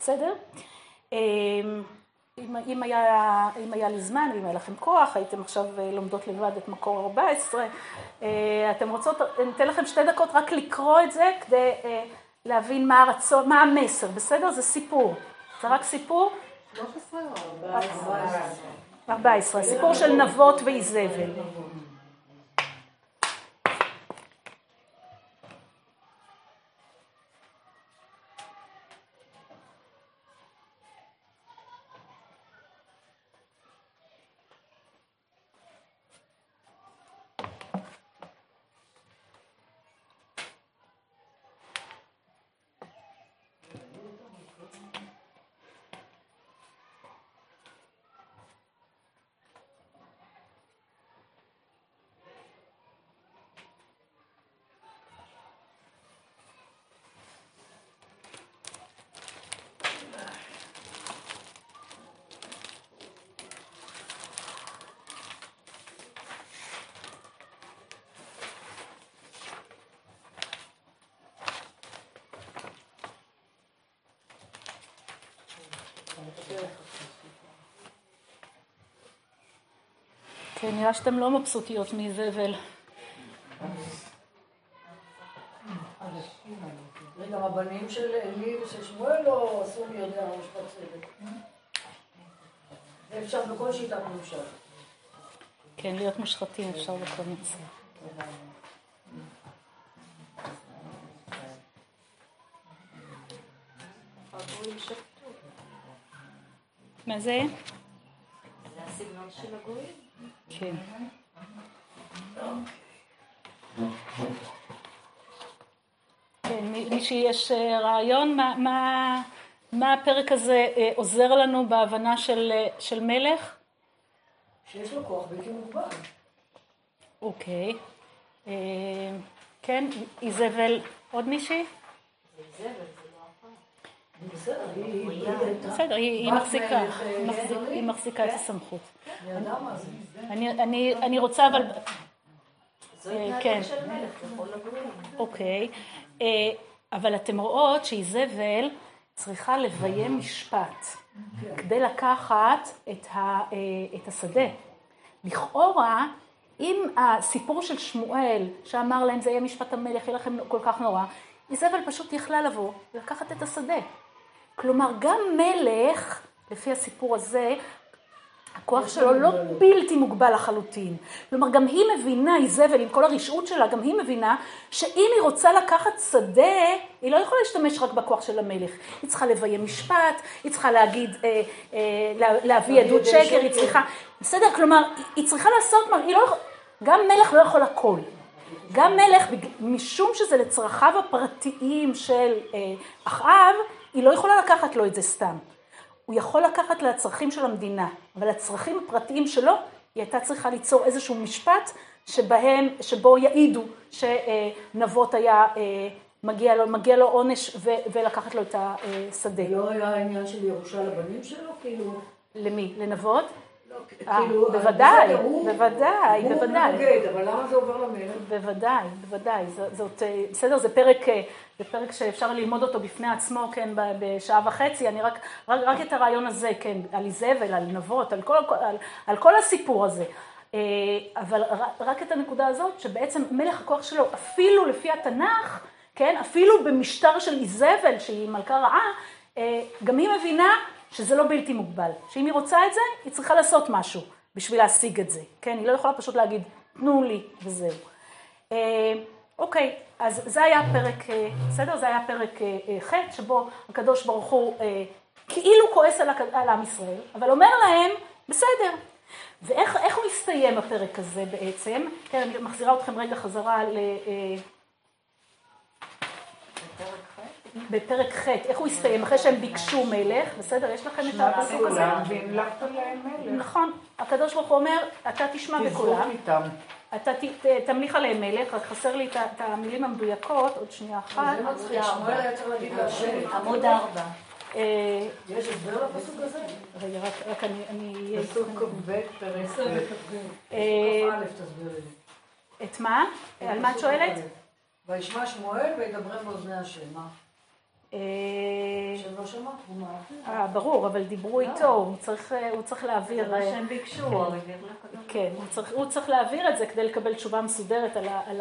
בסדר? אמ, אם, אם, היה, אם היה לי זמן, אם היה לכם כוח, הייתם עכשיו אה, לומדות לבד את מקור 14. אה, אתם רוצות, אני אתן לכם שתי דקות רק לקרוא את זה כדי אה, להבין מה הרצון, מה המסר, בסדר? זה סיפור. זה רק סיפור? 13 או 14? 14. סיפור של נבות ואיזבל. נראה שאתם לא מבסוטיות מאיזבל. רגע, רבנים של עלי ושל שמואל לא עשו מי יודע משפט צדק. זה אפשר בכל שיטת ממשל. כן, להיות מושחתים אפשר בכל מצב. מה זה? זה הסגנון של הגויים. כן. כן, מי מי שיש אה, רעיון, מה, מה, מה הפרק הזה אה, עוזר לנו בהבנה של, אה, של מלך? שיש לו כוח בלתי מוגבל. אוקיי. אה, כן, איזבל, עוד מישהי? זה זבל, זה לא הפעם. בסדר, היא- מחזיקה, היא מחזיקה את הסמכות. אני- רוצה אבל... אה, כן. אוקיי, אה, אבל אתם רואות שאיזבל צריכה לביים משפט כדי לקחת אה, את השדה. לכאורה, אם הסיפור של שמואל, שאמר להם זה יהיה משפט המלך, יהיה לכם כל כך נורא, איזבל פשוט יכלה לבוא ולקחת את השדה. כלומר, גם מלך, לפי הסיפור הזה, הכוח שלו לא בלתי מוגבל לחלוטין. כלומר, גם היא מבינה, איזבל, עם כל הרשעות שלה, גם היא מבינה שאם היא רוצה לקחת שדה, היא לא יכולה להשתמש רק בכוח של המלך. היא צריכה לביים משפט, היא צריכה להגיד, אה, אה, לה- להביא עדות שקר, היא צריכה... בסדר? כלומר, היא- צריכה לעשות, היא לא. גם מלך לא יכול הכל. גם מלך, משום שזה לצרכיו הפרטיים של אה, אחאב, היא לא יכולה לקחת לו את זה סתם. הוא יכול לקחת לצרכים של המדינה, אבל לצרכים הפרטיים שלו, היא הייתה צריכה ליצור איזשהו משפט שבהם, שבו יעידו שנבות היה, אה, מגיע לו, מגיע לו עונש ו, ולקחת לו את השדה. לא היה עניין של ירושה לבנים שלו? כאילו... למי? לנבות? אה, כאילו, בוודאי, הוא- בוודאי, הוא בוודאי. מנוגד, אבל למה זה עובר למלך? בוודאי, בוודאי. זאת, אה, בסדר, זה פרק, אה, זה פרק שאפשר ללמוד אותו בפני עצמו, כן, בשעה וחצי. אני רק, רק, רק את הרעיון הזה, כן, על איזבל, על נבות, על כל, על, על כל הסיפור הזה. אבל רק את הנקודה הזאת, שבעצם מלך הכוח שלו, אפילו לפי התנ"ך, כן, אפילו במשטר של איזבל, שהיא מלכה רעה, גם היא מבינה שזה לא בלתי מוגבל. שאם היא רוצה את זה, היא צריכה לעשות משהו בשביל להשיג את זה. כן, היא לא יכולה פשוט להגיד, תנו לי, וזהו. אה, אוקיי, אז זה היה פרק, אה, בסדר? זה היה פרק אה, אה, ח', שבו הקדוש ברוך הוא אה, כאילו כועס על, על עם ישראל, אבל אומר להם, בסדר. ואיך איך הוא הסתיים הפרק הזה בעצם? כן, אני מחזירה אתכם רגע חזרה ל... אה, בפרק ח', איך הוא הסתיים? אחרי שהם ביקשו מלך, בסדר? יש לכם את הפסוק הזה? והמלכת להם מלך. נכון. הקדוש ברוך הוא אומר, אתה תשמע בקולם. אתה תמליך עליהם מלך, רק חסר לי את המילים המדויקות, עוד שנייה אחת. זה מצחיק, שמואל היה צריך להגיד להשם. עמוד ארבע. אה, יש הסבר לפסוק הזה? רגע, רק- אני... אני- פסוק כ"ב, פרק ב'. אה, א', תסביר לי. את מה? על מה את שואלת? וישמע שמואל וידברם באוזני השם. מה? ברור, אבל דיברו איתו, הוא צריך, אה, הוא צריך להעביר... מה אה, שהם ביקשו, הוא העביר לקדוש. כן, הוא צריך, להעביר את זה כדי לקבל תשובה מסודרת על,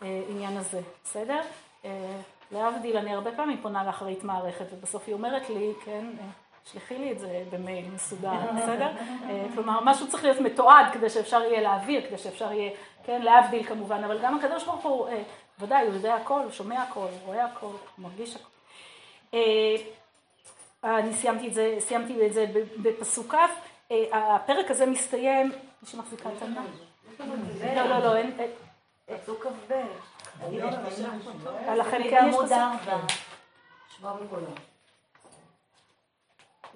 העניין הזה, בסדר? אה, להבדיל, אני הרבה פעמים פונה לאחרית מערכת, ובסוף היא אומרת לי, כן, אה, שלחי לי את זה במייל מסודר, [LAUGHS] בסדר? אה, כלומר, משהו צריך להיות מתועד כדי שאפשר יהיה להעביר, כדי שאפשר יהיה, כן, להבדיל כמובן, אבל גם הקדוש ברוך הוא, אה, ודאי, הוא יודע הכל, הוא שומע הכל, הוא רואה הכל, הוא מרגיש הכל. אה, אני סיימתי את זה, סיימתי את זה בפסוק כ'. אה, הפרק הזה מסתיים, מי שמחזיקה את העניין? לא, לא, לא, אין, פסוק כ"ב. לכם כן יש בעמוד פסוק? ארבע. שמע בקולם.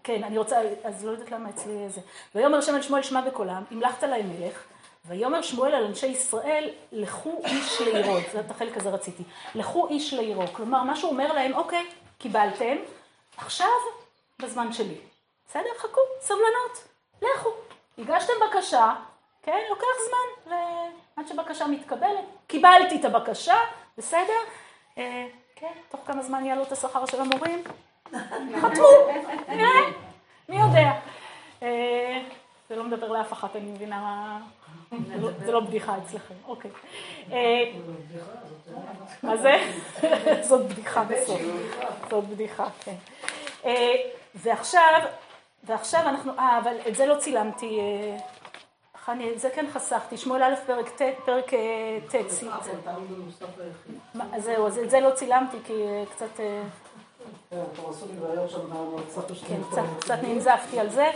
כן, אני רוצה, אז לא יודעת למה אצלי זה. ויאמר השם אל שמואל שמע בקולם, המלכת להם מלך, ויאמר שמואל על אנשי ישראל, לכו איש לעירו, זה את החלק הזה רציתי, לכו איש לעירו, כלומר מה שהוא אומר להם, אוקיי, קיבלתם, עכשיו בזמן שלי, בסדר? חכו, סבלנות, לכו, הגשתם בקשה, כן, לוקח זמן, עד שבקשה מתקבלת, קיבלתי את הבקשה, בסדר? אה, כן, תוך כמה זמן יעלו את השכר של המורים? חתמו, נראה, מי יודע. אה, זה לא מדבר לאף אחת, אני מבינה מה... זה לא- זה לא בדיחה אצלכם, אוקיי. אה, מה זה? [LAUGHS] זאת בדיחה בסוף. זאת בדיחה, כן. אה, ועכשיו, ועכשיו אנחנו, אה, אבל את זה לא צילמתי, אה, חני, את זה כן חסכתי, שמואל א' פרק ט', פרק ט', מה, זהו, אז את זה לא צילמתי כי קצת... אה, כן, קצת, ננזפתי על זה.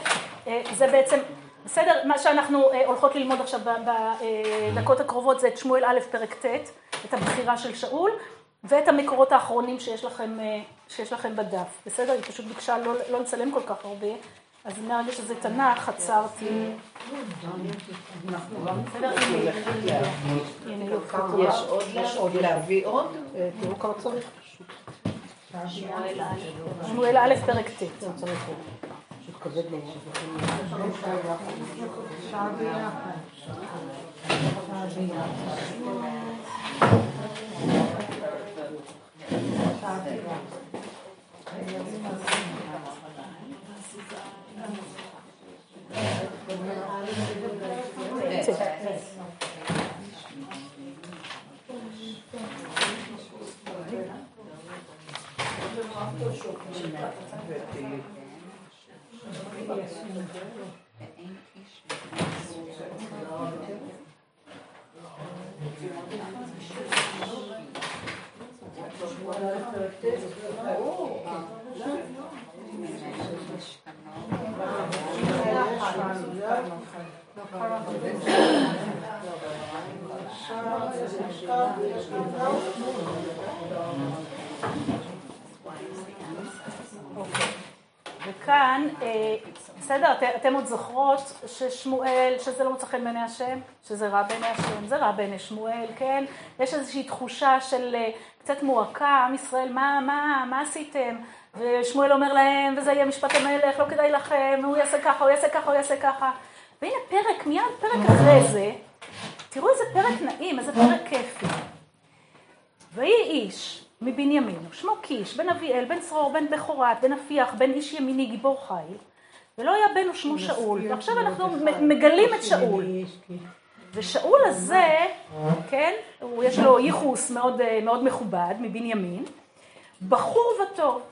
זה בעצם, בסדר, מה שאנחנו אה, הולכות ללמוד עכשיו בדקות הקרובות זה את שמואל א' פרק ט', את הבחירה של שאול, ואת המקורות האחרונים שיש לכם, אה, שיש לכם בדף. בסדר? היא פשוט ביקשה לא, לא לצלם כל כך הרבה, אז מהרגע שזה תנ"ך עצרתי. יש עוד, להביא עוד? אה, תראו כמה צריך. שמואל א'. שמואל א' פרק ט'. וכאן, אה, בסדר, את, אתם עוד זוכרות ששמואל, שזה לא מוצא חן בעיני השם, שזה רע בעיני השם, זה רע בעיני שמואל, כן? יש איזושהי תחושה של אה, קצת מועקה, עם ישראל, מה, מה, מה עשיתם? ושמואל אומר להם, וזה יהיה משפט המלך, לא כדאי לכם, הוא יעשה ככה, הוא יעשה ככה, הוא יעשה ככה. והנה פרק, מיד פרק אחרי זה, תראו איזה פרק נעים, איזה פרק כיפי. ויהי איש מבנימין, שמו קיש, בן אביאל, בן צרור, בן בכורת, בן אפיח, בן איש ימיני, גיבור חיל, ולא היה בנו שמו שאול. ועכשיו אנחנו מגלים את שאול. ושאול הזה, כן, הוא יש לו ייחוס מאוד, מאוד מכובד מבנימין, בחור וטוב.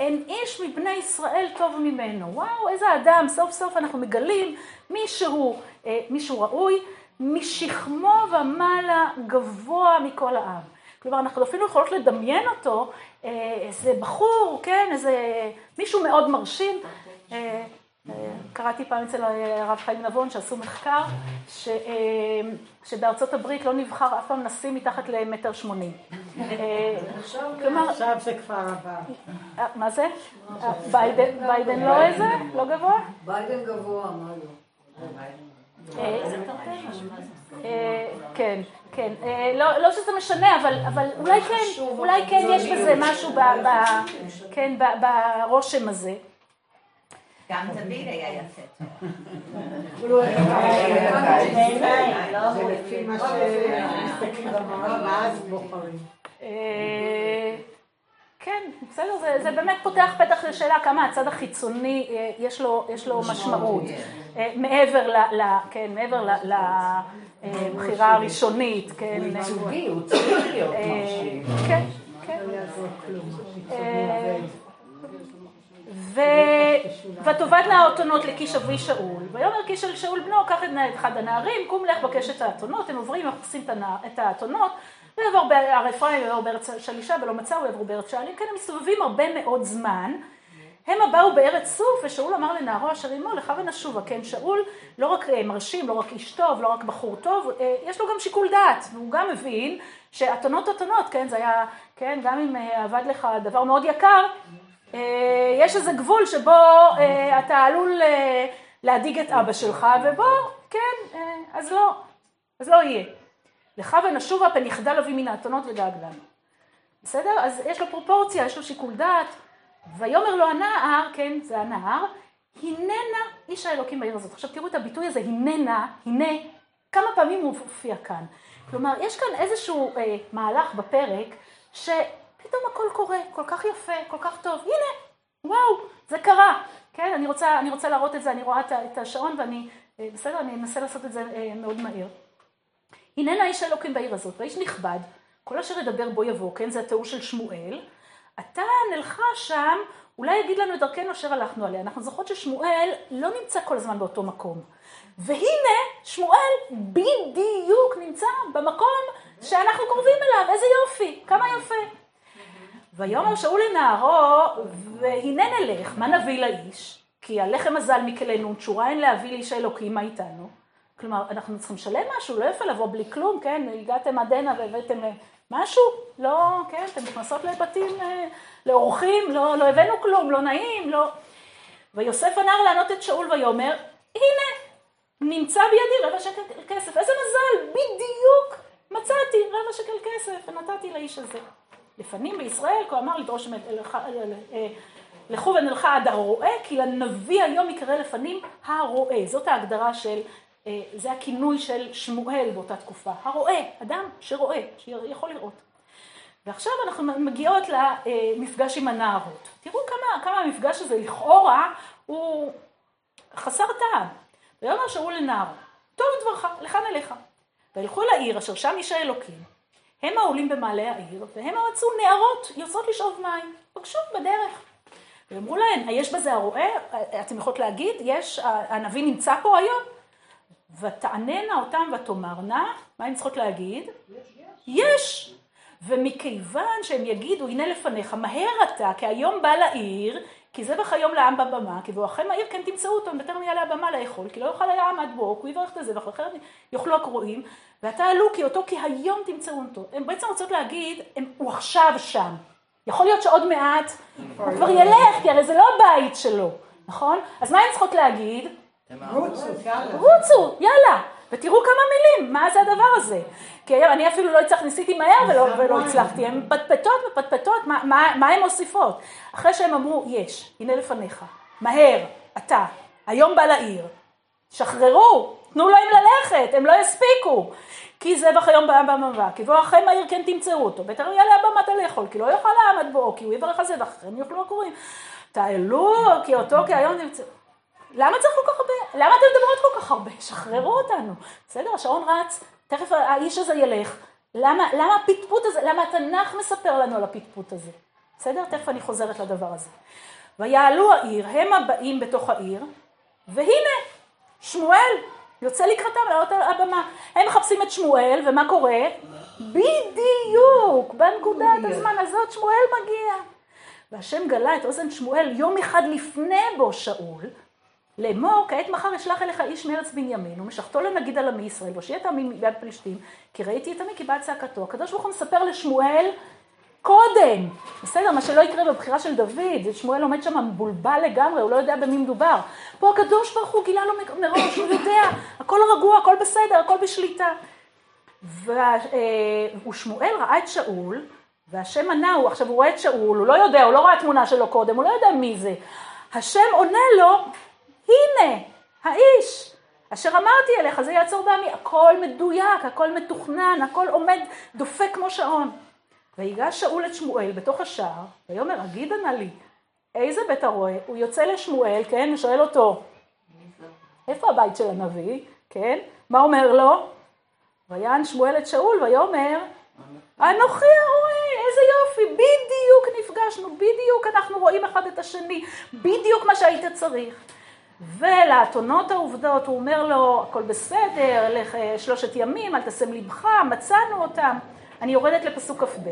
אין איש מבני ישראל טוב ממנו. וואו, איזה אדם, סוף סוף אנחנו מגלים מישהו, אה, מישהו ראוי, משכמו ומעלה גבוה מכל העם. כלומר, אנחנו אפילו יכולות לדמיין אותו, אה, איזה בחור, כן, איזה מישהו מאוד מרשים. אה, אה, קראתי פעם אצל הרב חיים נבון שעשו מחקר, ש, שבארצות הברית לא נבחר אף פעם נשיא מתחת למטר שמונים. עכשיו זה כבר עבר. אה, מה זה? ביידן לא איזה? לא גבוה? ביידן גבוה, מה לא? אה, אה, כן, כן. אה, לא לא שזה משנה, אבל אבל אולי כן, אולי כן יש בזה משהו ב- ב- כן, ב- ברושם הזה. גם דוד היה יפה. זה לפי מה שמסתכלים במראה, ואז בוחרים. אה, כן, בסדר, זה, זה באמת פותח פתח לשאלה כמה הצד החיצוני אה, יש לו, יש לו משמעות. אה, מעבר ל... ל כן, מעבר ל- לבחירה הראשונית, כן. ייצוגי, הוא צריך להיות אה, מרשים. כן, כן. אה, ו... ותאבדנה האתונות לקיש אבי שאול, ויאמר קיש אל שאול בנו, קח את אחד הנערים, קום לך בקש את האתונות, הם עוברים, מחפשים את האתונות, ויעבור בהר אפרים, ויעבור בארץ שלישה, ולא מצאו, ויעברו בארץ שעלים, כן, הם מסתובבים הרבה מאוד זמן. המה באו בארץ סוף, ושאול אמר לנערו אשר עמו, לך ונשובה. כן, שאול לא רק אה, מרשים, לא רק איש טוב, לא רק בחור טוב, אה, יש לו גם שיקול דעת, והוא גם מבין שאתונות אתונות, כן, זה היה, כן, גם אם אה, עבד לך דבר מאוד יקר, יש איזה גבול שבו אתה עלול להדאיג את אבא שלך, ובו, כן, אז לא, אז לא יהיה. לך ונשובה פן יחדל אבי מן האתונות ודאג לנו. בסדר? אז יש לו פרופורציה, יש לו שיקול דעת. ויאמר לו הנער, כן, זה הנער, הננה איש האלוקים בעיר הזאת. עכשיו תראו את הביטוי הזה, הננה, הנה, כמה פעמים הוא מופיע כאן. כלומר, יש כאן איזשהו אה, מהלך בפרק, שפתאום הכל קורה, כל כך יפה, כל כך טוב. הנה, וואו, זה קרה. כן, אני רוצה, אני רוצה להראות את זה, אני רואה את את השעון ואני, אה, בסדר, אני אנסה לעשות את זה אה, מאוד מהר. הננה איש האלוקים בעיר הזאת, והאיש נכבד, כל אשר ידבר בו יבוא, כן, זה התיאור של שמואל. אתה נלכה שם, אולי יגיד לנו את דרכנו אשר הלכנו עליה. אנחנו זוכרות ששמואל לא נמצא כל הזמן באותו מקום. והנה, שמואל בדיוק נמצא במקום שאנחנו קרובים אליו, איזה יופי, כמה יפה. ויאמר שאול לנערו, והנה נלך, מה נביא לאיש? כי הלחם הזל מכלנו, תשורה אין להביא לאיש האלוקים, מה איתנו? כלומר, אנחנו צריכים לשלם משהו, לא יפה לבוא בלי כלום, כן? הגעתם עד הנה והבאתם אה, משהו? לא, כן? אתם נכנסות לבתים, אה, לאורחים, לא, לא הבאנו כלום, לא נעים, לא... ויוסף הנער לענות את שאול ויאמר, הנה, נמצא בידי רבע שקל כסף. איזה מזל, בדיוק מצאתי רבע שקל כסף ונתתי לאיש הזה. לפנים בישראל, כה אמר לדרוש לכו ונלכה עד הרועה, כי לנביא היום יקרא לפנים הרועה. זאת ההגדרה של, זה הכינוי של שמואל באותה תקופה. הרועה, אדם שרואה, שיכול לראות. ועכשיו אנחנו מגיעות למפגש עם הנערות. תראו כמה, כמה המפגש הזה לכאורה הוא חסר טעם. ויאמר שאול לנער, טוב דברך, לכאן אליך. וילכו לעיר אשר שם איש האלוקים. הם העולים במעלה העיר, והם מצאו נערות יוצאות לשאוב מים. פגשו בדרך. ואמרו להן, היש בזה הרועה? אתם יכולות להגיד, יש, הנביא נמצא פה היום? ותעננה אותם ותאמרנה, מה הן צריכות להגיד? יש. יש. ומכיוון שהם יגידו, הנה לפניך, מהר אתה, כי היום בא לעיר, כי זה בך היום לעם בבמה, כי בואכם העיר כן תמצאו אותו, בטרם יעלה הבמה לאכול, כי לא יאכל היה עמד בו, כי הוא יברך את הזבח, אחרת יאכלו הקרואים, ועתה עלו כי אותו, כי היום תמצאו אותו. הם בעצם רוצות להגיד, הם, הוא עכשיו שם. יכול להיות שעוד מעט הוא כבר ילך, כי הרי זה לא הבית שלו, נכון? אז מה הם צריכות להגיד? רוצו, יאללה. רוצו, יאללה. ותראו כמה מילים, מה זה הדבר הזה? כי אני אפילו לא הצלחתי, ניסיתי מהר ולא, ולא הצלחתי, הן פטפטות ופטפטות, מה, מה, מה הן מוסיפות? אחרי שהם אמרו, יש, הנה לפניך, מהר, אתה, היום בא לעיר, שחררו, תנו להם ללכת, הם לא יספיקו. כי זבח היום בעם במבוא, כי בוא אחרי מהיר כן תמצאו אותו, בטרם יעלה הבמת לאכול, כי לא יאכל העמד בו, כי הוא יברך על זבח, אחריהם יאכלו הקוראים. תעלו, כי אותו, כי היום תמצאו. למה צריך כל כך הרבה? למה אתם מדברות כל כך הרבה? שחררו אותנו. בסדר, השעון רץ, תכף האיש הזה ילך. למה, למה הפטפוט הזה, למה התנ"ך מספר לנו על הפטפוט הזה? בסדר? תכף אני חוזרת לדבר הזה. ויעלו העיר, הם הבאים בתוך העיר, והנה, שמואל יוצא לקראתם לעלות על הבמה. הם מחפשים את שמואל, ומה קורה? בדיוק, בנקודת הזמן הזאת שמואל מגיע. והשם גלה את אוזן שמואל יום אחד לפני בו שאול, לאמור, כעת מחר אשלח אליך איש מארץ בנימין, ומשכתו לנגיד על עמי ישראל, והושיע את עמי מיד פלישתים, כי ראיתי את עמי כי באה צעקתו. הקדוש ברוך הוא מספר לשמואל קודם, בסדר, מה שלא יקרה בבחירה של דוד, שמואל עומד שם מבולבל לגמרי, הוא לא יודע במי מדובר. פה הקדוש ברוך הוא גילה לו מראש, הוא יודע, הכל רגוע, הכל בסדר, הכל בשליטה. אה, ושמואל ראה את שאול, והשם ענה הוא, עכשיו הוא רואה את שאול, הוא לא יודע, הוא לא ראה תמונה שלו קודם, הוא לא יודע מי זה. השם עונה לו, הנה, האיש, אשר אמרתי אליך, זה יעצור בעמי, הכל מדויק, הכל מתוכנן, הכל עומד דופק כמו שעון. ויגש שאול את שמואל בתוך השער, ויאמר, הגידה נא לי, איזה בית הרועה? הוא יוצא לשמואל, כן, ושואל אותו, איפה הבית של הנביא, כן? מה אומר לו? ויען שמואל את שאול, ויאמר, אנוכי הרועה, איזה יופי, בדיוק נפגשנו, בדיוק אנחנו רואים אחד את השני, בדיוק מה שהיית צריך. ולאתונות העובדות הוא אומר לו, הכל בסדר, לך שלושת ימים, אל תשם לבך, מצאנו אותם. אני יורדת לפסוק כ"ב,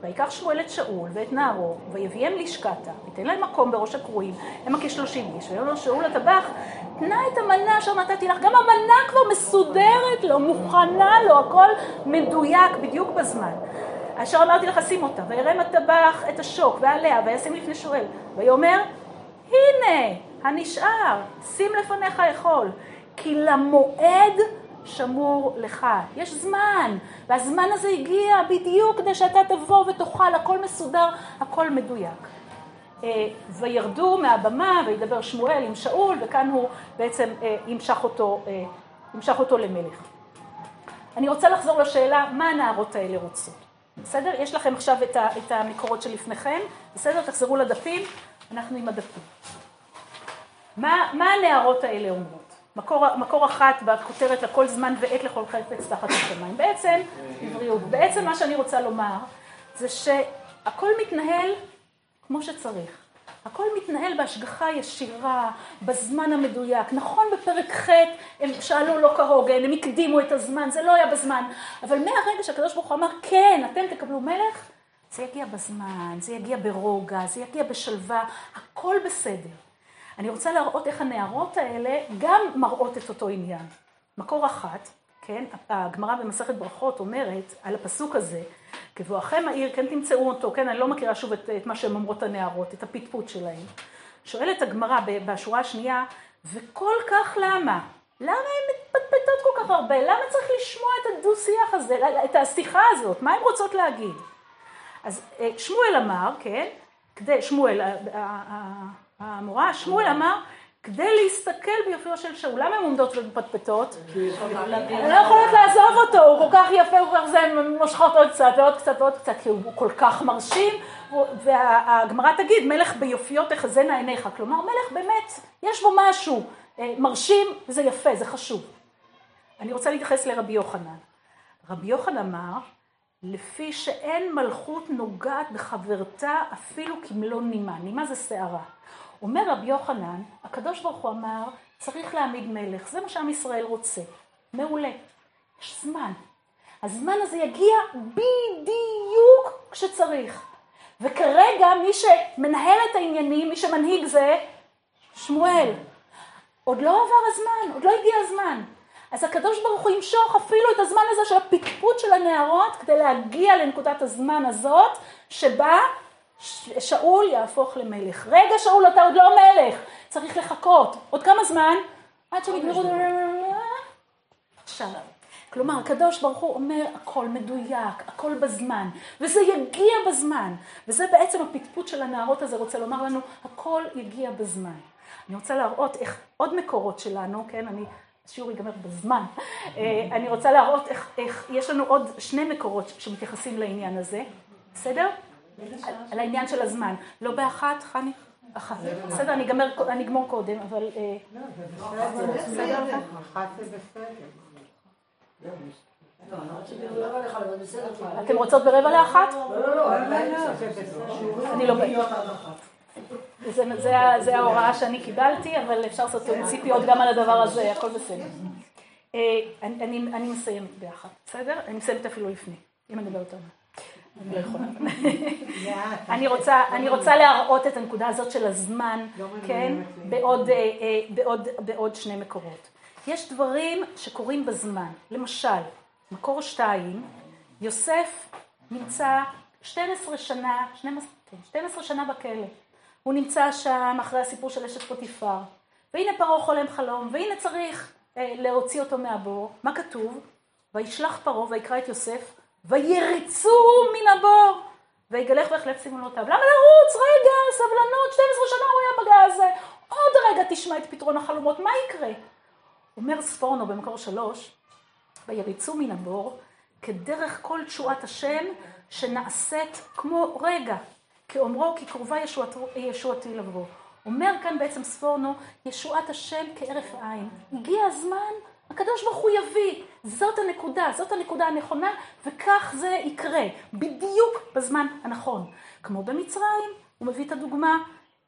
ויקח שמואל את שאול ואת נערו, ויביאם לשקתה, ויתן להם מקום בראש הקרואים, הם כשלושים איש, ויאמר לו שאול הטבח, תנה את המנה אשר נתתי לך, גם המנה כבר מסודרת לו, מוכנה לו, הכל מדויק, בדיוק בזמן. אשר אמרתי לך, שים אותה, וירם הטבח את השוק ועליה, וישים לפני שואל, ויאמר, הנה, הנשאר, שים לפניך אכול, כי למועד שמור לך. יש זמן, והזמן הזה הגיע בדיוק כדי שאתה תבוא ותאכל, הכל מסודר, הכל מדויק. אה, וירדו מהבמה וידבר שמואל עם שאול, וכאן הוא בעצם אה, ימשך אותו, אה, ימשך אותו למלך. אני רוצה לחזור לשאלה, מה הנערות האלה רוצות? בסדר? יש לכם עכשיו את המקורות שלפניכם, בסדר? תחזרו לדפים, אנחנו עם הדפים. מה, הנערות האלה אומרות? מקור, מקור אחת בכותרת לכל זמן ועת לכל חפץ תחת השמיים. בעצם, עבריות, בעצם מה שאני רוצה לומר זה שהכל מתנהל כמו שצריך. הכל מתנהל בהשגחה ישירה, בזמן המדויק. נכון בפרק ח' הם שאלו לא כהוגן, הם הקדימו את הזמן, זה לא היה בזמן. אבל מהרגע שהקדוש ברוך הוא אמר, כן, אתם תקבלו מלך, זה יגיע בזמן, זה יגיע ברוגע, זה יגיע בשלווה, הכל בסדר. אני רוצה להראות איך הנערות האלה גם מראות את אותו עניין. מקור אחת, כן, הגמרא במסכת ברכות אומרת על הפסוק הזה, כבואכם העיר, כן תמצאו אותו, כן, אני לא מכירה שוב את, את מה שהן אומרות הנערות, את הפטפוט שלהן. שואלת הגמרא בשורה השנייה, וכל כך למה? למה הן מתפטפטות כל כך הרבה? למה צריך לשמוע את הדו-שיח הזה, את השיחה הזאת? מה הן רוצות להגיד? אז אה, שמואל אמר, כן, כדי, שמואל, המורה, שמואל אמר, כדי להסתכל ביופיו של שאול, למה הן עומדות ומפטפטות? הן לא יכולות לעזוב אותו, הוא כל כך יפה, הוא כך זה, הן מושכות עוד קצת ועוד קצת ועוד קצת, כי הוא כל כך מרשים, והגמרא תגיד, מלך ביופיו תחזינה עיניך, כלומר מלך באמת, יש בו משהו אה, מרשים, זה יפה, זה חשוב. אני רוצה להתייחס לרבי יוחנן. רבי יוחנן אמר, לפי שאין מלכות נוגעת בחברתה אפילו כמלוא נימה. נימה זה שערה. אומר רבי יוחנן, הקדוש ברוך הוא אמר, צריך להעמיד מלך, זה מה שעם ישראל רוצה. מעולה. יש זמן. הזמן הזה יגיע בדיוק כשצריך. וכרגע מי שמנהל את העניינים, מי שמנהיג זה שמואל. עוד לא עבר הזמן, עוד לא הגיע הזמן. אז הקדוש ברוך הוא ימשוך אפילו את הזמן הזה של הפטפוט של הנערות כדי להגיע לנקודת הזמן הזאת שבה שאול יהפוך למלך. רגע שאול אתה עוד לא מלך, צריך לחכות. עוד כמה זמן? עד שהם יגמרו... עכשיו. כלומר, הקדוש ברוך הוא אומר הכל מדויק, הכל בזמן, וזה יגיע בזמן. וזה בעצם הפטפוט של הנערות הזה רוצה לומר לנו, הכל יגיע בזמן. אני רוצה להראות איך עוד מקורות שלנו, כן, אני, השיעור ייגמר בזמן, אה, אני רוצה להראות איך, איך יש לנו עוד שני מקורות שמתייחסים לעניין הזה, בסדר? על, על העניין של הזמן. לא באחת, חני? אחת. בסדר, אני אגמר- אגמור קודם, אבל... אה, בסדר? אחת זה בסדר. לא, לא עליך, אבל בסדר. אתם רוצות ברבע לאחת? לא, לא, לא, אין בעיה. אני לא... זה, זה, ה- זה ההוראה שאני קיבלתי, אבל אפשר לעשות ציפיות גם על הדבר הזה, הכל בסדר. אה, אני, אני, אני מסיימת באחת, בסדר? אני מסיימת אפילו לפני, אם אני מדברת עליו. אני לא יכולה. אני רוצה, אני רוצה להראות את הנקודה הזאת של הזמן, כן, בעוד, אה, אה, בעוד, בעוד שני מקורות. יש דברים שקורים בזמן. למשל, מקור שתיים, יוסף נמצא 12 שנה, 12, כן, 12 שנה בכלא. הוא נמצא שם אחרי הסיפור של אשת פוטיפר. והנה פרעה חולם חלום, והנה צריך אה, להוציא אותו מהבור. מה כתוב? וישלח פרעה ויקרא את יוסף, ויריצו מן הבור. ויגלח ויחלף סימנותיו. למה לרוץ? רגע, סבלנות, 12 שנה הוא היה בגז. עוד רגע תשמע את פתרון החלומות, מה יקרה? אומר ספורנו במקור שלוש, ויריצו מן הבור, כדרך כל תשועת השם שנעשית כמו רגע, כאומרו כי קרובה ישועת, ישועתי לבוא. אומר כאן בעצם ספורנו, ישועת השם כהרף עין. הגיע הזמן, הקדוש ברוך הוא יביא. זאת הנקודה, זאת הנקודה הנכונה, וכך זה יקרה, בדיוק בזמן הנכון. כמו במצרים, הוא מביא את הדוגמה,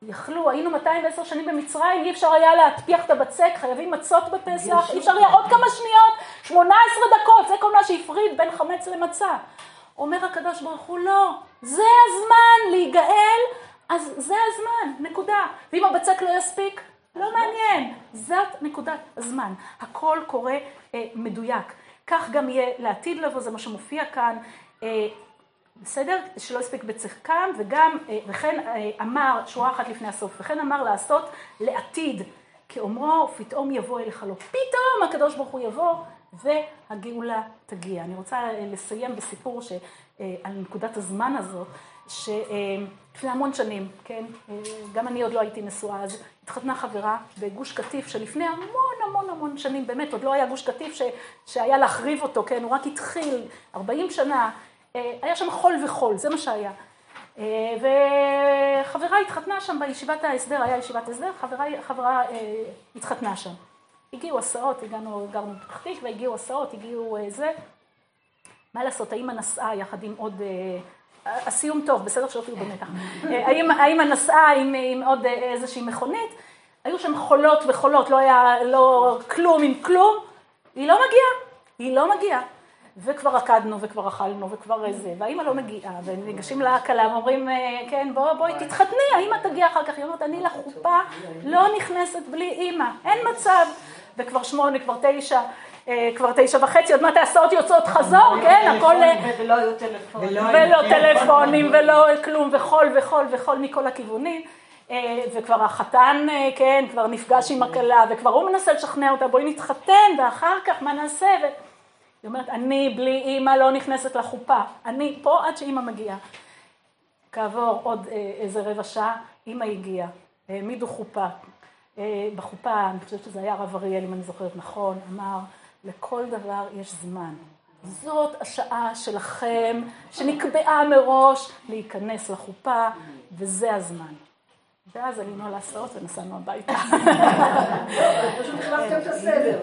יכלו, היינו 210 שנים במצרים, אי אפשר היה להטפיח את הבצק, חייבים מצות בפסח, אי אפשר היה עוד כמה שניות, 18 דקות, זה כל מה שהפריד בין חמץ למצה. אומר הקדוש ברוך הוא, לא, זה הזמן להיגאל, אז זה הזמן, נקודה. ואם הבצק לא יספיק. זאת נקודת הזמן. הכל קורה אה, מדויק. כך גם יהיה לעתיד לבוא, זה מה שמופיע כאן. אה, בסדר? שלא הספיק בצחקם, וגם, אה, וכן אה, אמר, שורה אחת לפני הסוף, וכן אמר לעשות לעתיד, כאומרו, פתאום יבוא אליך לא. פתאום הקדוש ברוך הוא יבוא, והגאולה תגיע. אני רוצה אה, לסיים בסיפור ש, אה, על נקודת הזמן הזאת, שלפני המון שנים, כן, אה, גם אני עוד לא הייתי נשואה, אז התחתנה חברה בגוש קטיף שלפני המון המון המון שנים, באמת, עוד לא היה גוש קטיף ש, שהיה להחריב אותו, כן, הוא רק התחיל, 40 שנה. אה, היה שם חול וחול, זה מה שהיה. אה, וחברה התחתנה שם בישיבת ההסדר, היה ישיבת הסדר, חברה, חברה אה, התחתנה שם. הגיעו הסעות, הגענו, גרנו בפתח תקווה, הגיעו הסעות, הגיעו אה, זה. מה לעשות, האמא נסעה יחד עם עוד... הסיום טוב, בסדר שלא תהיו במתח. האמא נסעה עם, עם עוד אה, איזושהי מכונית, היו שם חולות וחולות, לא היה לא כלום עם כלום, היא לא מגיעה, היא לא מגיעה. וכבר רקדנו וכבר אכלנו וכבר זה, והאימא לא מגיעה, וניגשים לכלה ואומרים, אה, כן, בוא, בואי תתחתני, האימא תגיע אחר כך, היא אומרת, אני לחופה לא נכנסת בלי אימא, אין מצב. וכבר שמונה, כבר תשע, כבר תשע וחצי, עוד מעט ההסעות יוצאות חזור, כן, הכל... אה, ולא היו טלפונים. ולא טלפונים ולא כלום, וחול וחול וחול מכל הכיוונים. אה, וכבר החתן, אה, כן, כבר נפגש עם הכלה, וכבר הוא מנסה לשכנע אותה, בואי נתחתן, ואחר כך מה נעשה? ו... היא אומרת, אני בלי אימא לא נכנסת לחופה, אני פה עד שאימא מגיעה. כעבור עוד אה, איזה רבע שעה, אימא הגיעה, העמידו חופה. אה, בחופה, אני חושבת שזה היה הרב אריאל, אם אני זוכרת נכון, אמר, לכל דבר יש זמן. זאת השעה שלכם, שנקבעה מראש, להיכנס לחופה, וזה הזמן. ואז עלינו על ההסעות ונסענו הביתה. פשוט החלפתם את הסדר.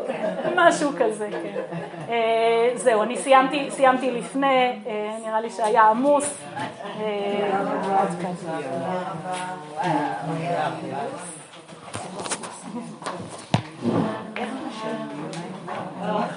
משהו כזה, כן. אה, זהו, אני סיימתי, סיימתי לפני, אה, נראה לי שהיה עמוס. אה. Ja,